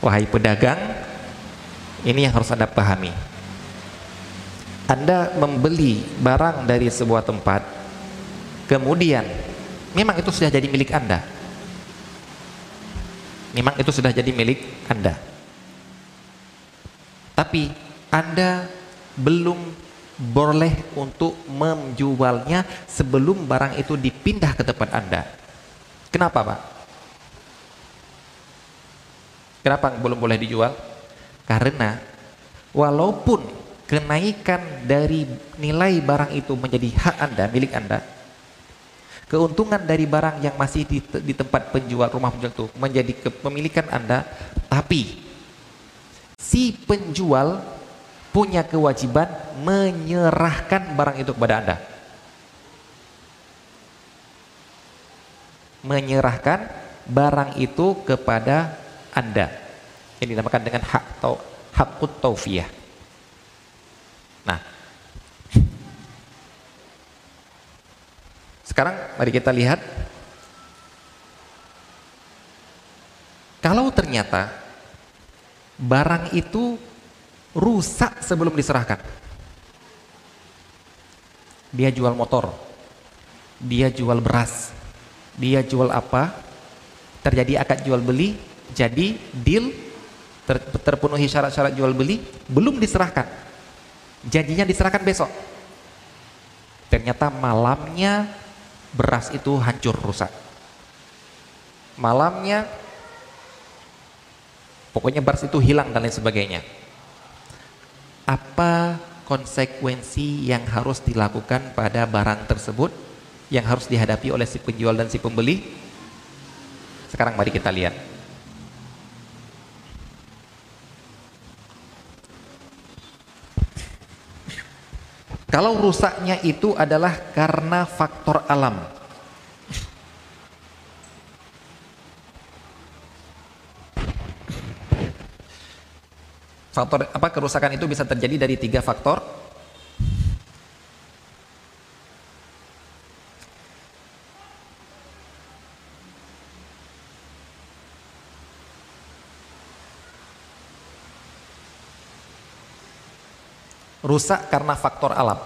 wahai pedagang ini yang harus anda pahami anda membeli barang dari sebuah tempat kemudian memang itu sudah jadi milik anda memang itu sudah jadi milik anda tapi anda belum boleh untuk menjualnya sebelum barang itu dipindah ke tempat Anda. Kenapa, Pak? Kenapa belum boleh dijual? Karena walaupun kenaikan dari nilai barang itu menjadi hak Anda, milik Anda, keuntungan dari barang yang masih di, di tempat penjual rumah penjual itu menjadi kepemilikan Anda, tapi si penjual punya kewajiban menyerahkan barang itu kepada Anda. Menyerahkan barang itu kepada Anda. Ini dinamakan dengan hak atau hakut taufiyah. Nah, sekarang mari kita lihat kalau ternyata barang itu rusak sebelum diserahkan. Dia jual motor, dia jual beras, dia jual apa, terjadi akad jual beli, jadi deal, ter, terpenuhi syarat-syarat jual beli, belum diserahkan. Janjinya diserahkan besok. Ternyata malamnya beras itu hancur rusak. Malamnya pokoknya beras itu hilang dan lain sebagainya. Apa konsekuensi yang harus dilakukan pada barang tersebut yang harus dihadapi oleh si penjual dan si pembeli? Sekarang mari kita lihat kalau rusaknya itu adalah karena faktor alam Faktor apa kerusakan itu bisa terjadi dari tiga faktor. Rusak karena faktor alam.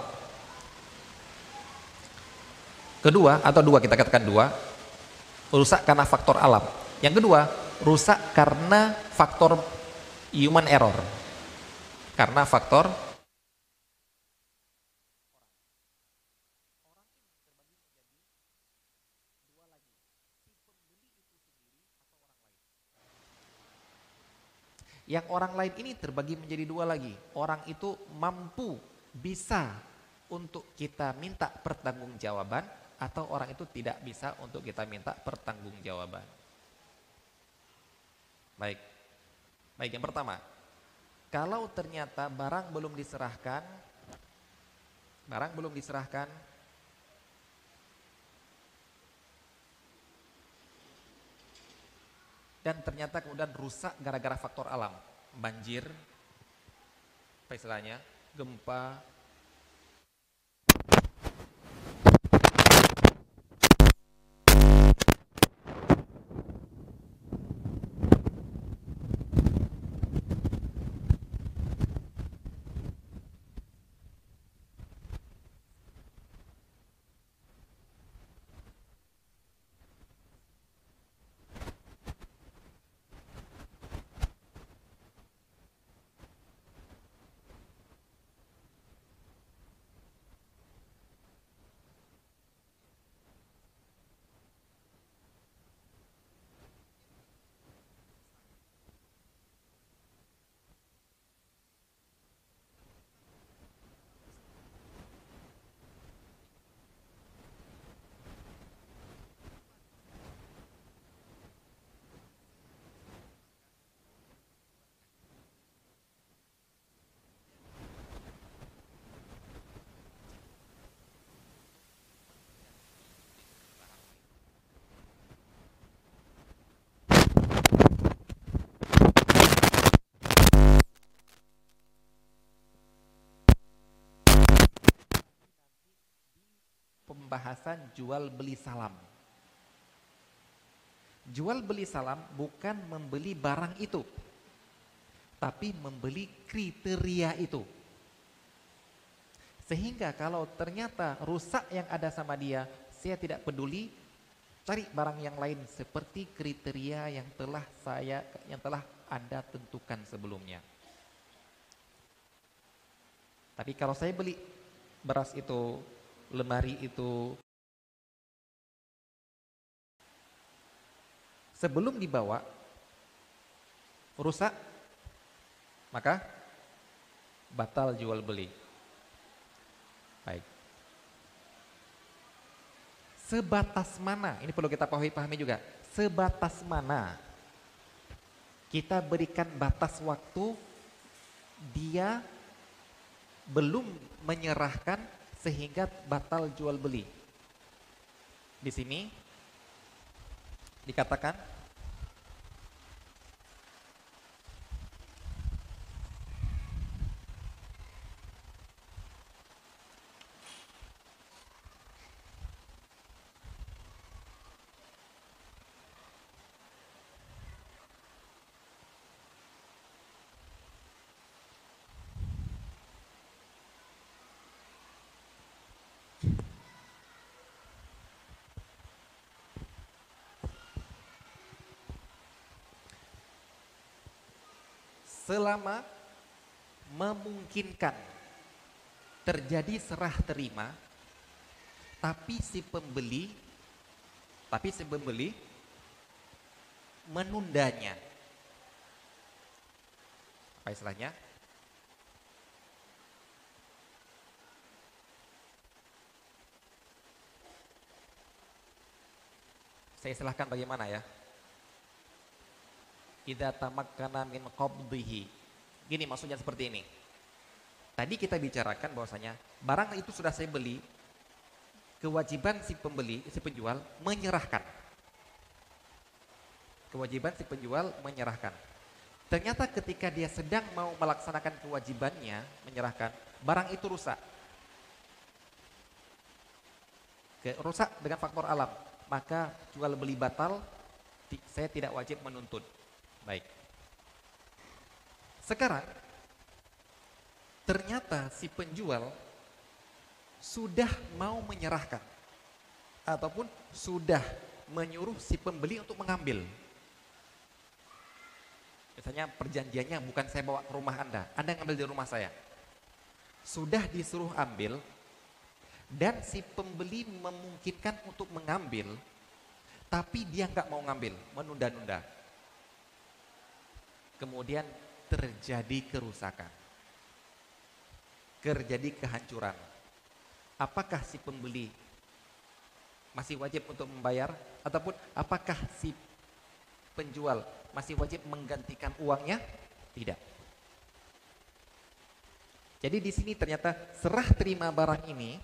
Kedua atau dua kita katakan dua. rusak karena faktor alam. Yang kedua, rusak karena faktor human error. Karena faktor Yang orang lain ini terbagi menjadi dua lagi. Orang itu mampu, bisa untuk kita minta pertanggungjawaban atau orang itu tidak bisa untuk kita minta pertanggungjawaban. Baik. Baik, yang pertama. Kalau ternyata barang belum diserahkan barang belum diserahkan dan ternyata kemudian rusak gara-gara faktor alam, banjir, apa istilahnya, gempa, pembahasan jual beli salam. Jual beli salam bukan membeli barang itu, tapi membeli kriteria itu. Sehingga kalau ternyata rusak yang ada sama dia, saya tidak peduli, cari barang yang lain seperti kriteria yang telah saya yang telah Anda tentukan sebelumnya. Tapi kalau saya beli beras itu lemari itu sebelum dibawa rusak maka batal jual beli. Baik. Sebatas mana? Ini perlu kita pahami, juga. Sebatas mana kita berikan batas waktu dia belum menyerahkan sehingga batal jual beli. Di sini dikatakan selama memungkinkan terjadi serah terima tapi si pembeli tapi si pembeli menundanya. Apa istilahnya? Saya silahkan bagaimana ya idza tamakkana min qabdihi. Gini maksudnya seperti ini. Tadi kita bicarakan bahwasanya barang itu sudah saya beli, kewajiban si pembeli, si penjual menyerahkan. Kewajiban si penjual menyerahkan. Ternyata ketika dia sedang mau melaksanakan kewajibannya menyerahkan, barang itu rusak. Rusak dengan faktor alam, maka jual beli batal, saya tidak wajib menuntut. Baik. Sekarang ternyata si penjual sudah mau menyerahkan ataupun sudah menyuruh si pembeli untuk mengambil. Misalnya perjanjiannya bukan saya bawa ke rumah Anda, Anda ngambil di rumah saya. Sudah disuruh ambil, dan si pembeli memungkinkan untuk mengambil, tapi dia nggak mau ngambil, menunda-nunda. Kemudian terjadi kerusakan, terjadi kehancuran. Apakah si pembeli masih wajib untuk membayar, ataupun apakah si penjual masih wajib menggantikan uangnya? Tidak. Jadi di sini ternyata serah terima barang ini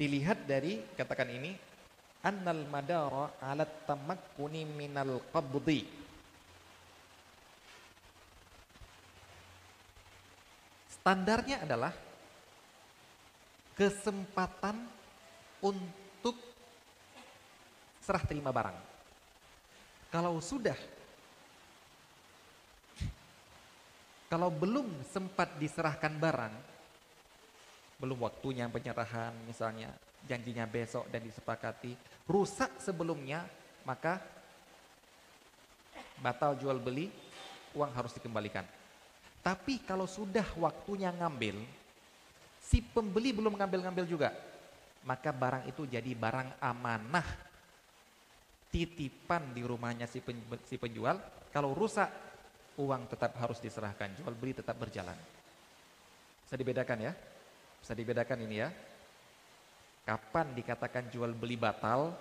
dilihat dari katakan ini annal madara ala tamakkuni minal qabdi standarnya adalah kesempatan untuk serah terima barang. Kalau sudah kalau belum sempat diserahkan barang belum waktunya penyerahan misalnya janjinya besok dan disepakati rusak sebelumnya maka batal jual beli uang harus dikembalikan tapi kalau sudah waktunya ngambil si pembeli belum ngambil-ngambil juga maka barang itu jadi barang amanah titipan di rumahnya si, penjual kalau rusak uang tetap harus diserahkan jual beli tetap berjalan bisa dibedakan ya bisa dibedakan ini ya. Kapan dikatakan jual beli batal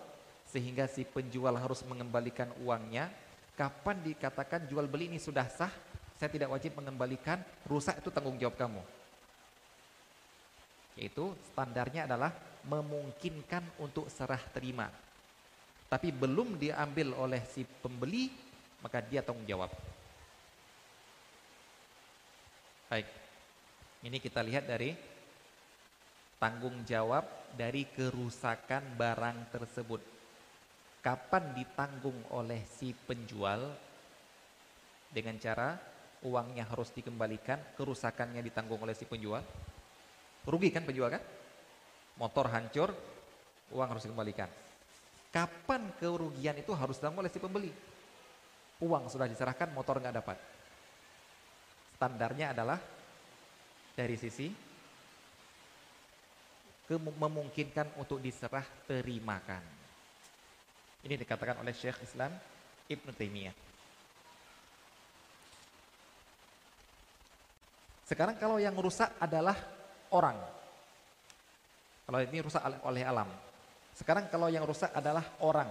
sehingga si penjual harus mengembalikan uangnya? Kapan dikatakan jual beli ini sudah sah, saya tidak wajib mengembalikan, rusak itu tanggung jawab kamu. Yaitu standarnya adalah memungkinkan untuk serah terima. Tapi belum diambil oleh si pembeli, maka dia tanggung jawab. Baik. Ini kita lihat dari tanggung jawab dari kerusakan barang tersebut. Kapan ditanggung oleh si penjual dengan cara uangnya harus dikembalikan, kerusakannya ditanggung oleh si penjual. Rugi kan penjual kan? Motor hancur, uang harus dikembalikan. Kapan kerugian itu harus ditanggung oleh si pembeli? Uang sudah diserahkan, motor nggak dapat. Standarnya adalah dari sisi memungkinkan untuk diserah terimakan. Ini dikatakan oleh Syekh Islam Ibn Taimiyah. Sekarang kalau yang rusak adalah orang. Kalau ini rusak oleh alam. Sekarang kalau yang rusak adalah orang.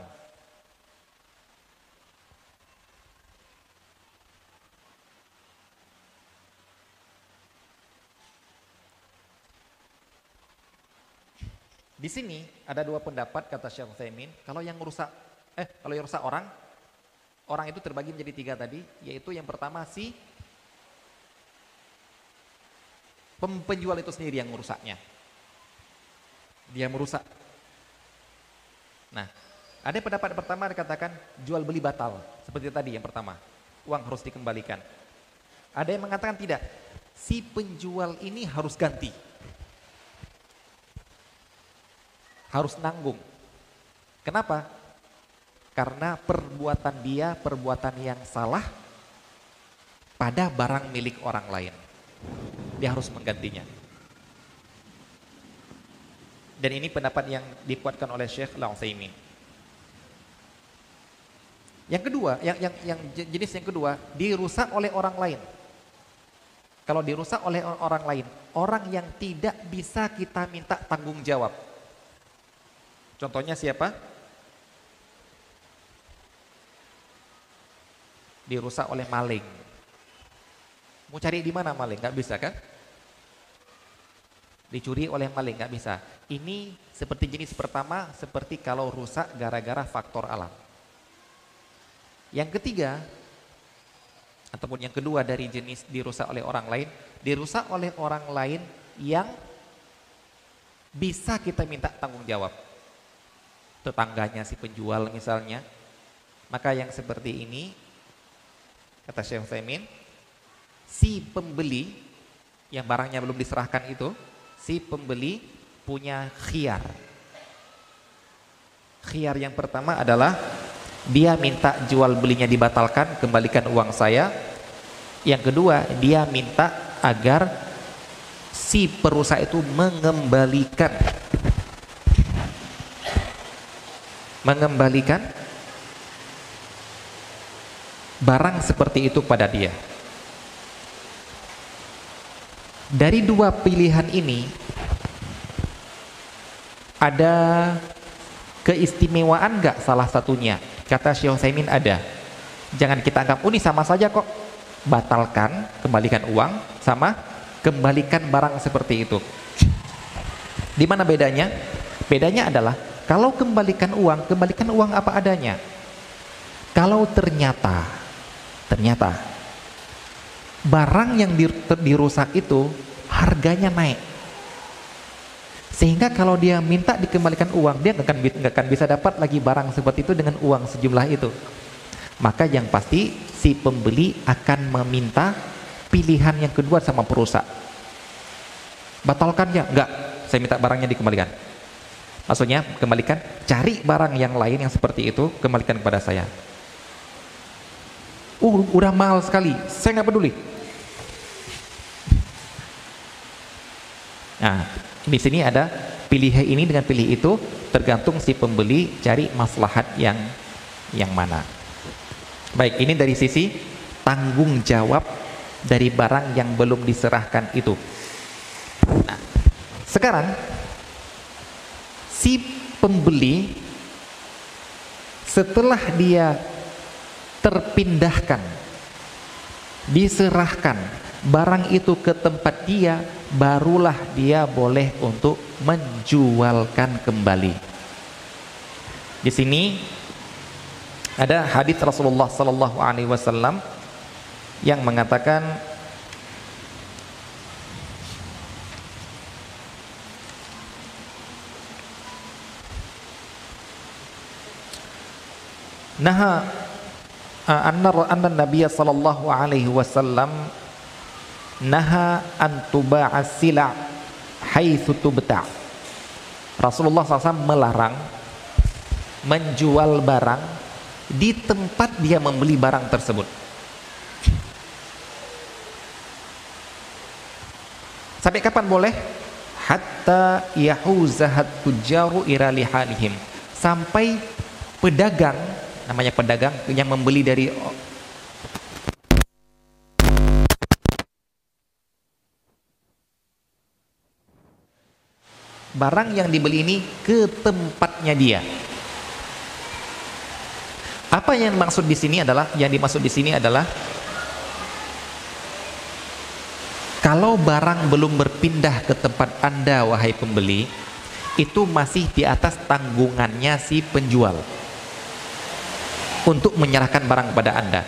Di sini ada dua pendapat kata Syekh Utsaimin, kalau yang rusak eh kalau yang rusak orang, orang itu terbagi menjadi tiga tadi, yaitu yang pertama si penjual itu sendiri yang merusaknya. Dia merusak. Nah, ada pendapat pertama dikatakan jual beli batal, seperti tadi yang pertama. Uang harus dikembalikan. Ada yang mengatakan tidak. Si penjual ini harus ganti harus nanggung. Kenapa? Karena perbuatan dia perbuatan yang salah pada barang milik orang lain. Dia harus menggantinya. Dan ini pendapat yang dikuatkan oleh Syekh Al-Utsaimin. Yang kedua, yang, yang, yang jenis yang kedua, dirusak oleh orang lain. Kalau dirusak oleh orang lain, orang yang tidak bisa kita minta tanggung jawab. Contohnya siapa? Dirusak oleh maling. Mau cari di mana maling? Gak bisa kan? Dicuri oleh maling, gak bisa. Ini seperti jenis pertama, seperti kalau rusak gara-gara faktor alam. Yang ketiga, ataupun yang kedua dari jenis dirusak oleh orang lain, dirusak oleh orang lain yang bisa kita minta tanggung jawab tetangganya si penjual misalnya. Maka yang seperti ini kata Syekh Utsaimin si pembeli yang barangnya belum diserahkan itu, si pembeli punya khiar. Khiar yang pertama adalah dia minta jual belinya dibatalkan, kembalikan uang saya. Yang kedua, dia minta agar si perusahaan itu mengembalikan mengembalikan barang seperti itu pada dia. Dari dua pilihan ini ada keistimewaan nggak salah satunya? Kata Syekh Utsaimin ada. Jangan kita anggap oh, ini sama saja kok. Batalkan, kembalikan uang sama kembalikan barang seperti itu. Di mana bedanya? Bedanya adalah kalau kembalikan uang, kembalikan uang apa adanya. Kalau ternyata ternyata barang yang dirusak itu harganya naik. Sehingga kalau dia minta dikembalikan uang dia nggak akan, akan bisa dapat lagi barang seperti itu dengan uang sejumlah itu. Maka yang pasti si pembeli akan meminta pilihan yang kedua sama perusak. Batalkan ya enggak saya minta barangnya dikembalikan. Maksudnya kembalikan cari barang yang lain yang seperti itu kembalikan kepada saya. Uh udah mahal sekali. Saya nggak peduli nah di sini ada pilih ini dengan pilih itu tergantung si pembeli cari maslahat yang yang mana. Baik ini dari sisi tanggung jawab dari barang yang belum diserahkan itu. Nah sekarang si pembeli setelah dia terpindahkan diserahkan barang itu ke tempat dia barulah dia boleh untuk menjualkan kembali. Di sini ada hadis Rasulullah sallallahu alaihi wasallam yang mengatakan Nah anna anna Nabi sallallahu alaihi wasallam naha an tuba'a sila haitsu tubta. Rasulullah SAW melarang menjual barang di tempat dia membeli barang tersebut. Sampai kapan boleh? Hatta yahuzahat tujaru ira lihalihim. Sampai pedagang namanya pedagang yang membeli dari barang yang dibeli ini ke tempatnya dia. Apa yang maksud di sini adalah yang dimaksud di sini adalah kalau barang belum berpindah ke tempat Anda wahai pembeli, itu masih di atas tanggungannya si penjual untuk menyerahkan barang kepada Anda.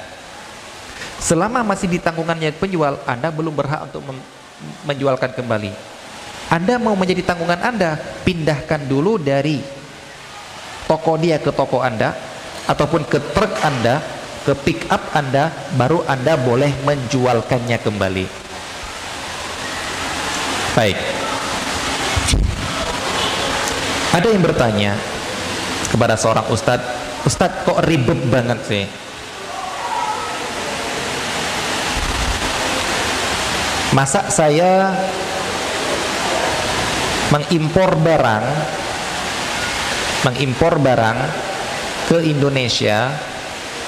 Selama masih di tanggungannya penjual, Anda belum berhak untuk menjualkan kembali. Anda mau menjadi tanggungan Anda, pindahkan dulu dari toko dia ke toko Anda ataupun ke truk Anda, ke pick up Anda, baru Anda boleh menjualkannya kembali. Baik. Ada yang bertanya kepada seorang ustadz Ustadz kok ribet banget sih masa saya mengimpor barang mengimpor barang ke Indonesia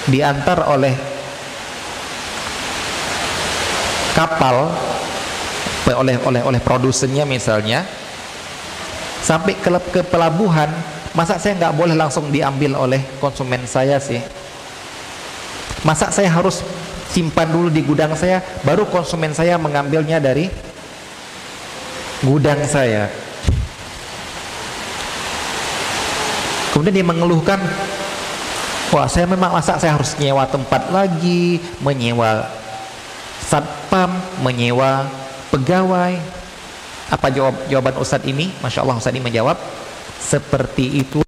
diantar oleh kapal oleh oleh oleh produsennya misalnya sampai ke, ke pelabuhan. Masa saya nggak boleh langsung diambil oleh konsumen saya sih? Masa saya harus simpan dulu di gudang saya baru konsumen saya mengambilnya dari gudang saya kemudian dia mengeluhkan wah saya memang masa saya harus nyewa tempat lagi menyewa satpam menyewa pegawai. Apa jawab jawaban Ustadz ini? Masya Allah Ustadz ini menjawab seperti itu.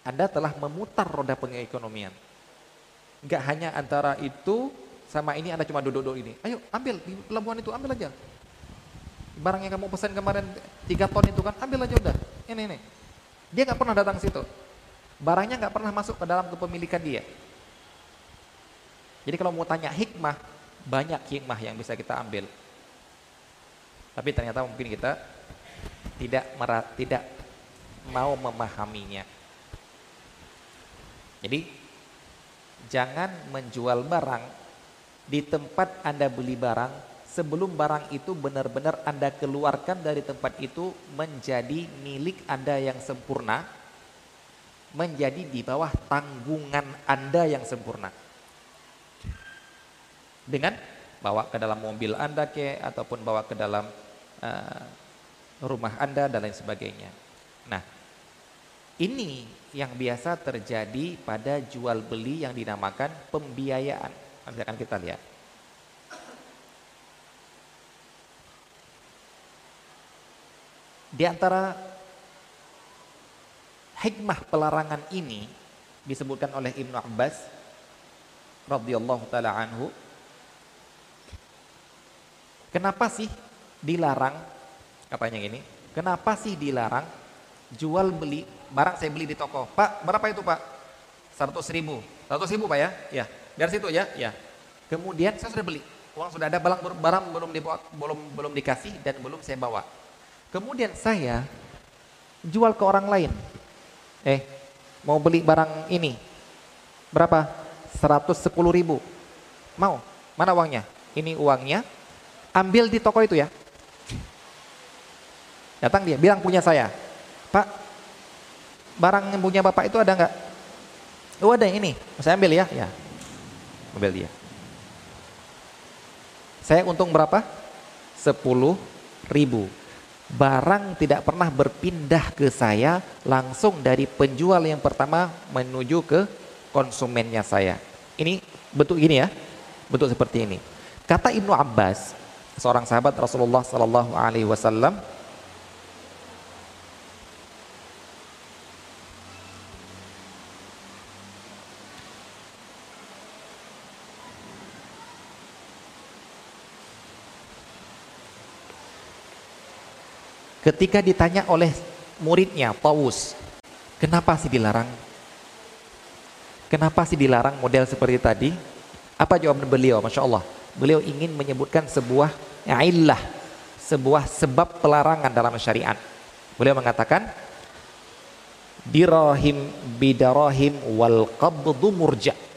Anda telah memutar roda pengekonomian. Enggak hanya antara itu sama ini Anda cuma duduk-duduk ini. Ayo ambil di pelabuhan itu, ambil aja. Barang yang kamu pesan kemarin 3 ton itu kan, ambil aja udah. Ini, ini. Dia nggak pernah datang situ. Barangnya nggak pernah masuk ke dalam kepemilikan dia. Jadi kalau mau tanya hikmah, banyak hikmah yang bisa kita ambil. Tapi ternyata mungkin kita tidak merah, tidak mau memahaminya. Jadi jangan menjual barang di tempat Anda beli barang sebelum barang itu benar-benar Anda keluarkan dari tempat itu menjadi milik Anda yang sempurna, menjadi di bawah tanggungan Anda yang sempurna. Dengan bawa ke dalam mobil Anda ke ataupun bawa ke dalam uh, rumah Anda dan lain sebagainya. Nah, ini yang biasa terjadi pada jual beli yang dinamakan pembiayaan. Nanti akan kita lihat. Di antara hikmah pelarangan ini disebutkan oleh Ibnu Abbas radhiyallahu taala anhu. Kenapa sih dilarang katanya gini? Kenapa sih dilarang jual beli barang saya beli di toko? Pak, berapa itu, Pak? 100 ribu. 100 ribu, Pak ya? Ya. Dari situ ya? Ya. Kemudian saya sudah beli. Uang sudah ada, barang barang belum dibawa, belum belum dikasih dan belum saya bawa. Kemudian saya jual ke orang lain. Eh, mau beli barang ini. Berapa? 110 ribu. Mau? Mana uangnya? Ini uangnya. Ambil di toko itu ya. Datang dia, bilang punya saya. Pak, barang yang punya bapak itu ada nggak? Oh ada ini, saya ambil ya. Ya, ambil dia. Saya untung berapa? 10 ribu barang tidak pernah berpindah ke saya langsung dari penjual yang pertama menuju ke konsumennya saya. Ini bentuk gini ya, bentuk seperti ini. Kata Ibnu Abbas, seorang sahabat Rasulullah Sallallahu Alaihi Wasallam, Ketika ditanya oleh muridnya, Paus, kenapa sih dilarang? Kenapa sih dilarang model seperti tadi? Apa jawaban beliau? Masya Allah. Beliau ingin menyebutkan sebuah illah, sebuah sebab pelarangan dalam syariat. Beliau mengatakan, dirahim bidarahim wal qabdu murja'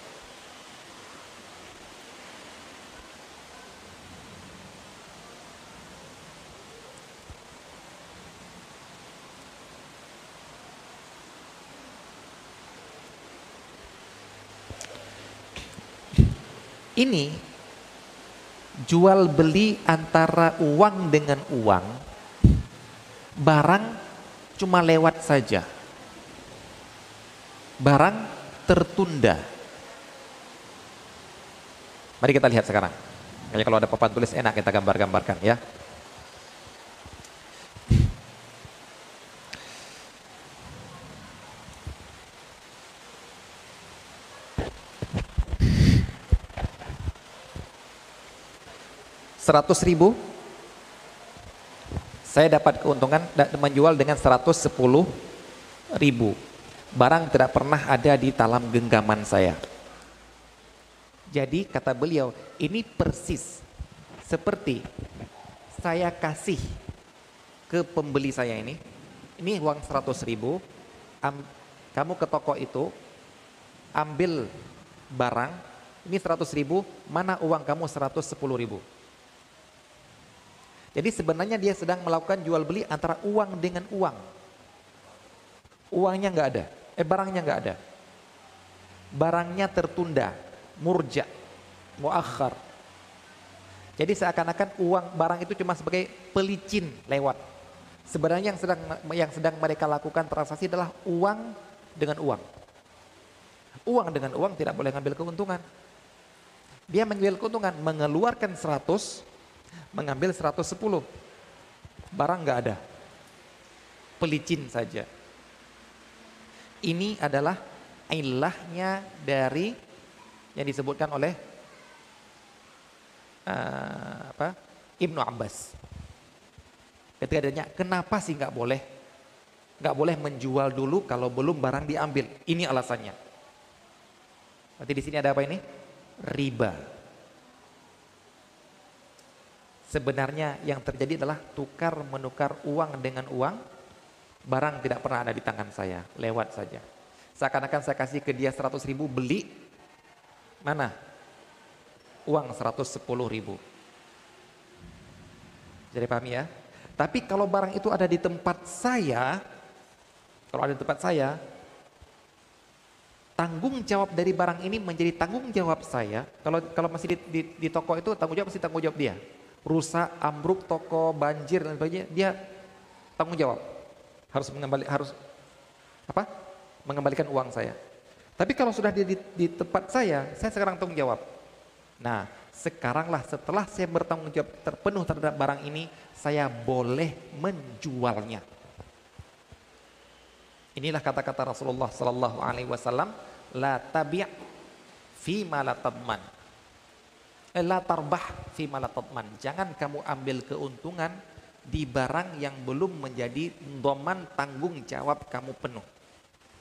Ini jual beli antara uang dengan uang, barang cuma lewat saja. Barang tertunda. Mari kita lihat sekarang. Kayaknya kalau ada papan tulis enak kita gambar-gambarkan ya. 100 ribu? Saya dapat keuntungan menjual dengan 110 ribu. Barang tidak pernah ada di talam genggaman saya. Jadi kata beliau ini persis seperti saya kasih ke pembeli saya ini. Ini uang 100 ribu. Am, kamu ke toko itu ambil barang ini 100 ribu mana uang kamu 110 ribu jadi sebenarnya dia sedang melakukan jual beli antara uang dengan uang. Uangnya nggak ada, eh barangnya nggak ada. Barangnya tertunda, murja, muakhar. Jadi seakan-akan uang barang itu cuma sebagai pelicin lewat. Sebenarnya yang sedang yang sedang mereka lakukan transaksi adalah uang dengan uang. Uang dengan uang tidak boleh ngambil keuntungan. Dia mengambil keuntungan, mengeluarkan 100, mengambil 110 barang nggak ada pelicin saja ini adalah ilahnya dari yang disebutkan oleh uh, apa Ibnu Abbas. Ketika ditanya, kenapa sih nggak boleh nggak boleh menjual dulu kalau belum barang diambil? Ini alasannya. Berarti di sini ada apa ini? Riba. Sebenarnya yang terjadi adalah tukar menukar uang dengan uang, barang tidak pernah ada di tangan saya, lewat saja. Seakan-akan saya kasih ke dia 100 ribu beli, mana? Uang 110 ribu. Jadi paham ya? Tapi kalau barang itu ada di tempat saya, kalau ada di tempat saya, tanggung jawab dari barang ini menjadi tanggung jawab saya. Kalau kalau masih di, di, di toko itu tanggung jawab masih tanggung jawab dia rusak, ambruk toko, banjir dan sebagainya, dia tanggung jawab. Harus mengembali harus apa? Mengembalikan uang saya. Tapi kalau sudah di, di, di tempat saya, saya sekarang tanggung jawab. Nah, sekaranglah setelah saya bertanggung jawab terpenuh terhadap barang ini, saya boleh menjualnya. Inilah kata-kata Rasulullah sallallahu alaihi wasallam, la tabi' fi ma. La tarbah fi malatatman. Jangan kamu ambil keuntungan di barang yang belum menjadi doman tanggung jawab kamu penuh.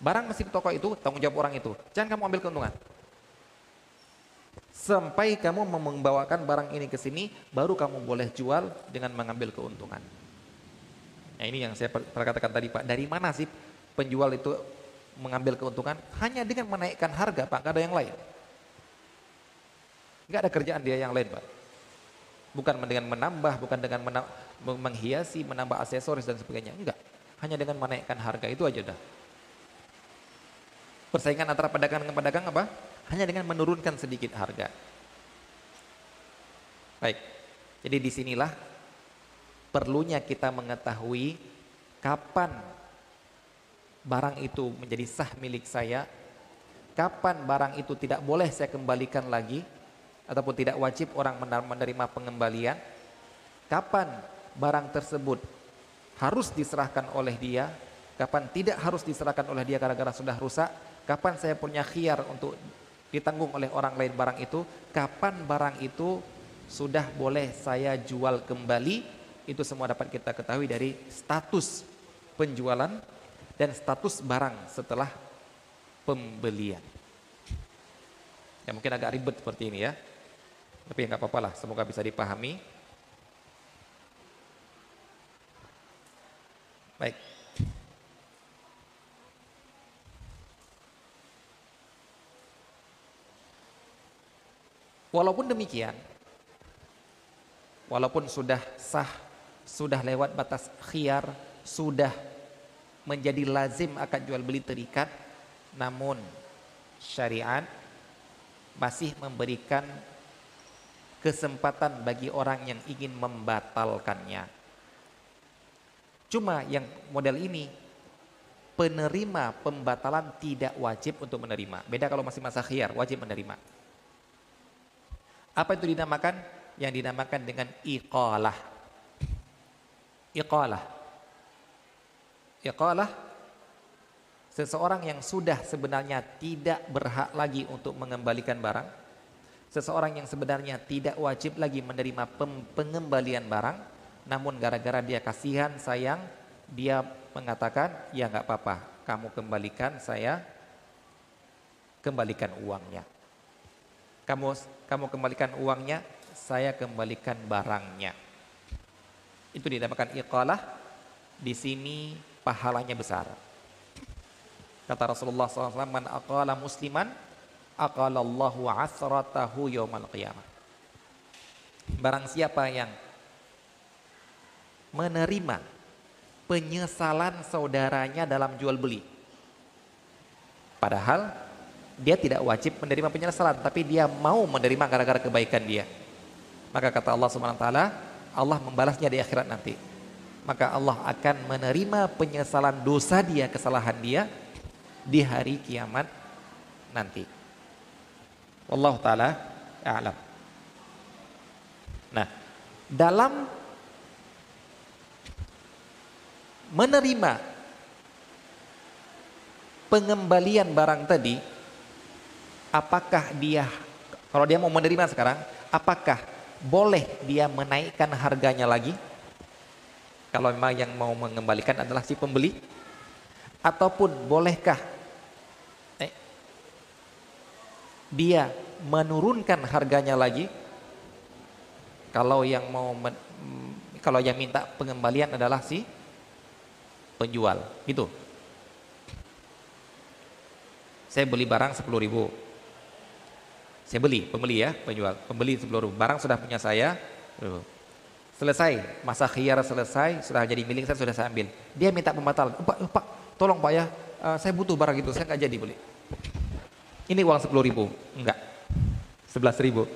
Barang di toko itu, tanggung jawab orang itu. Jangan kamu ambil keuntungan. Sampai kamu membawakan barang ini ke sini, baru kamu boleh jual dengan mengambil keuntungan. Nah ini yang saya pernah katakan tadi Pak, dari mana sih penjual itu mengambil keuntungan? Hanya dengan menaikkan harga Pak, gak ada yang lain. Enggak ada kerjaan dia yang lain, Pak. Bukan dengan menambah, bukan dengan menambah, menghiasi, menambah aksesoris dan sebagainya. Enggak. Hanya dengan menaikkan harga itu aja dah. Persaingan antara pedagang dengan pedagang apa? Hanya dengan menurunkan sedikit harga. Baik. Jadi di sinilah perlunya kita mengetahui kapan barang itu menjadi sah milik saya, kapan barang itu tidak boleh saya kembalikan lagi, ataupun tidak wajib orang menerima pengembalian kapan barang tersebut harus diserahkan oleh dia kapan tidak harus diserahkan oleh dia gara-gara sudah rusak kapan saya punya khiar untuk ditanggung oleh orang lain barang itu kapan barang itu sudah boleh saya jual kembali itu semua dapat kita ketahui dari status penjualan dan status barang setelah pembelian. Ya mungkin agak ribet seperti ini ya tapi nggak apa-apa lah, semoga bisa dipahami. Baik. Walaupun demikian, walaupun sudah sah, sudah lewat batas khiar, sudah menjadi lazim akan jual beli terikat, namun syariat masih memberikan kesempatan bagi orang yang ingin membatalkannya. Cuma yang model ini penerima pembatalan tidak wajib untuk menerima. Beda kalau masih masa khiyar, wajib menerima. Apa itu dinamakan? Yang dinamakan dengan iqalah. Iqalah. Iqalah seseorang yang sudah sebenarnya tidak berhak lagi untuk mengembalikan barang Seseorang yang sebenarnya tidak wajib lagi menerima pengembalian barang, namun gara-gara dia kasihan, sayang, dia mengatakan, ya nggak apa-apa, kamu kembalikan, saya kembalikan uangnya. Kamu kamu kembalikan uangnya, saya kembalikan barangnya. Itu dinamakan iqalah. Di sini pahalanya besar. Kata Rasulullah SAW, man aqala musliman aqalallahu asratahu qiyamah. Barang siapa yang menerima penyesalan saudaranya dalam jual beli. Padahal dia tidak wajib menerima penyesalan, tapi dia mau menerima gara-gara kebaikan dia. Maka kata Allah Subhanahu wa taala, Allah membalasnya di akhirat nanti. Maka Allah akan menerima penyesalan dosa dia, kesalahan dia di hari kiamat nanti. Allah taala a'lam. Nah, dalam menerima pengembalian barang tadi apakah dia kalau dia mau menerima sekarang apakah boleh dia menaikkan harganya lagi kalau memang yang mau mengembalikan adalah si pembeli ataupun bolehkah eh, dia menurunkan harganya lagi kalau yang mau men, kalau yang minta pengembalian adalah si penjual gitu saya beli barang 10 ribu saya beli pembeli ya penjual pembeli 10 ribu barang sudah punya saya Selesai, masa khiyar selesai, sudah jadi milik saya sudah saya ambil. Dia minta pembatalan. Pak, Pak, tolong Pak ya, uh, saya butuh barang itu, saya nggak jadi beli. Ini uang 10 ribu, enggak, 11 ribu.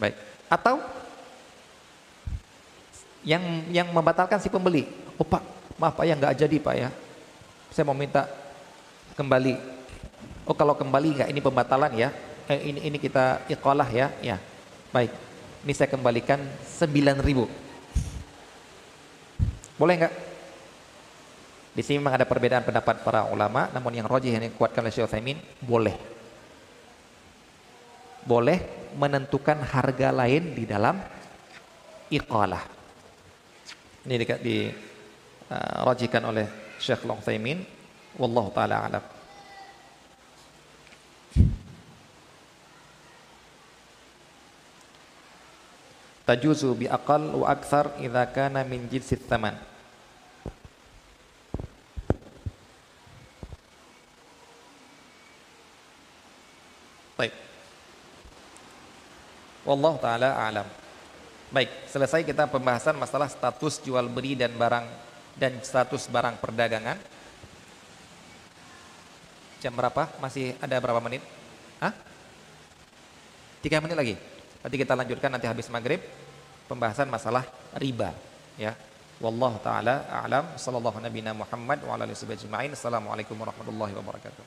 Baik, atau yang yang membatalkan si pembeli. Oh Pak, maaf Pak ya nggak jadi Pak ya. Saya mau minta kembali. Oh kalau kembali enggak ini pembatalan ya eh, ini ini kita iqalah ya. Ya. Baik. Ini saya kembalikan 9000. Boleh enggak? Di sini memang ada perbedaan pendapat para ulama, namun yang rajih yang dikuatkan oleh Syekh boleh. Boleh menentukan harga lain di dalam iqalah. Ini dekat di uh, rajihkan oleh Syekh Utsaimin wallahu taala alam. tajuzu bi aqal wa akthar idza kana min jinsi tsaman Wallahu taala alam. Baik, selesai kita pembahasan masalah status jual beli dan barang dan status barang perdagangan. Jam berapa? Masih ada berapa menit? Hah? Tiga menit lagi. Nanti kita lanjutkan nanti habis maghrib pembahasan masalah riba ya. Wallahu taala a'lam sallallahu nabiyana Muhammad wa ala alihi wasallam. Assalamualaikum warahmatullahi wabarakatuh.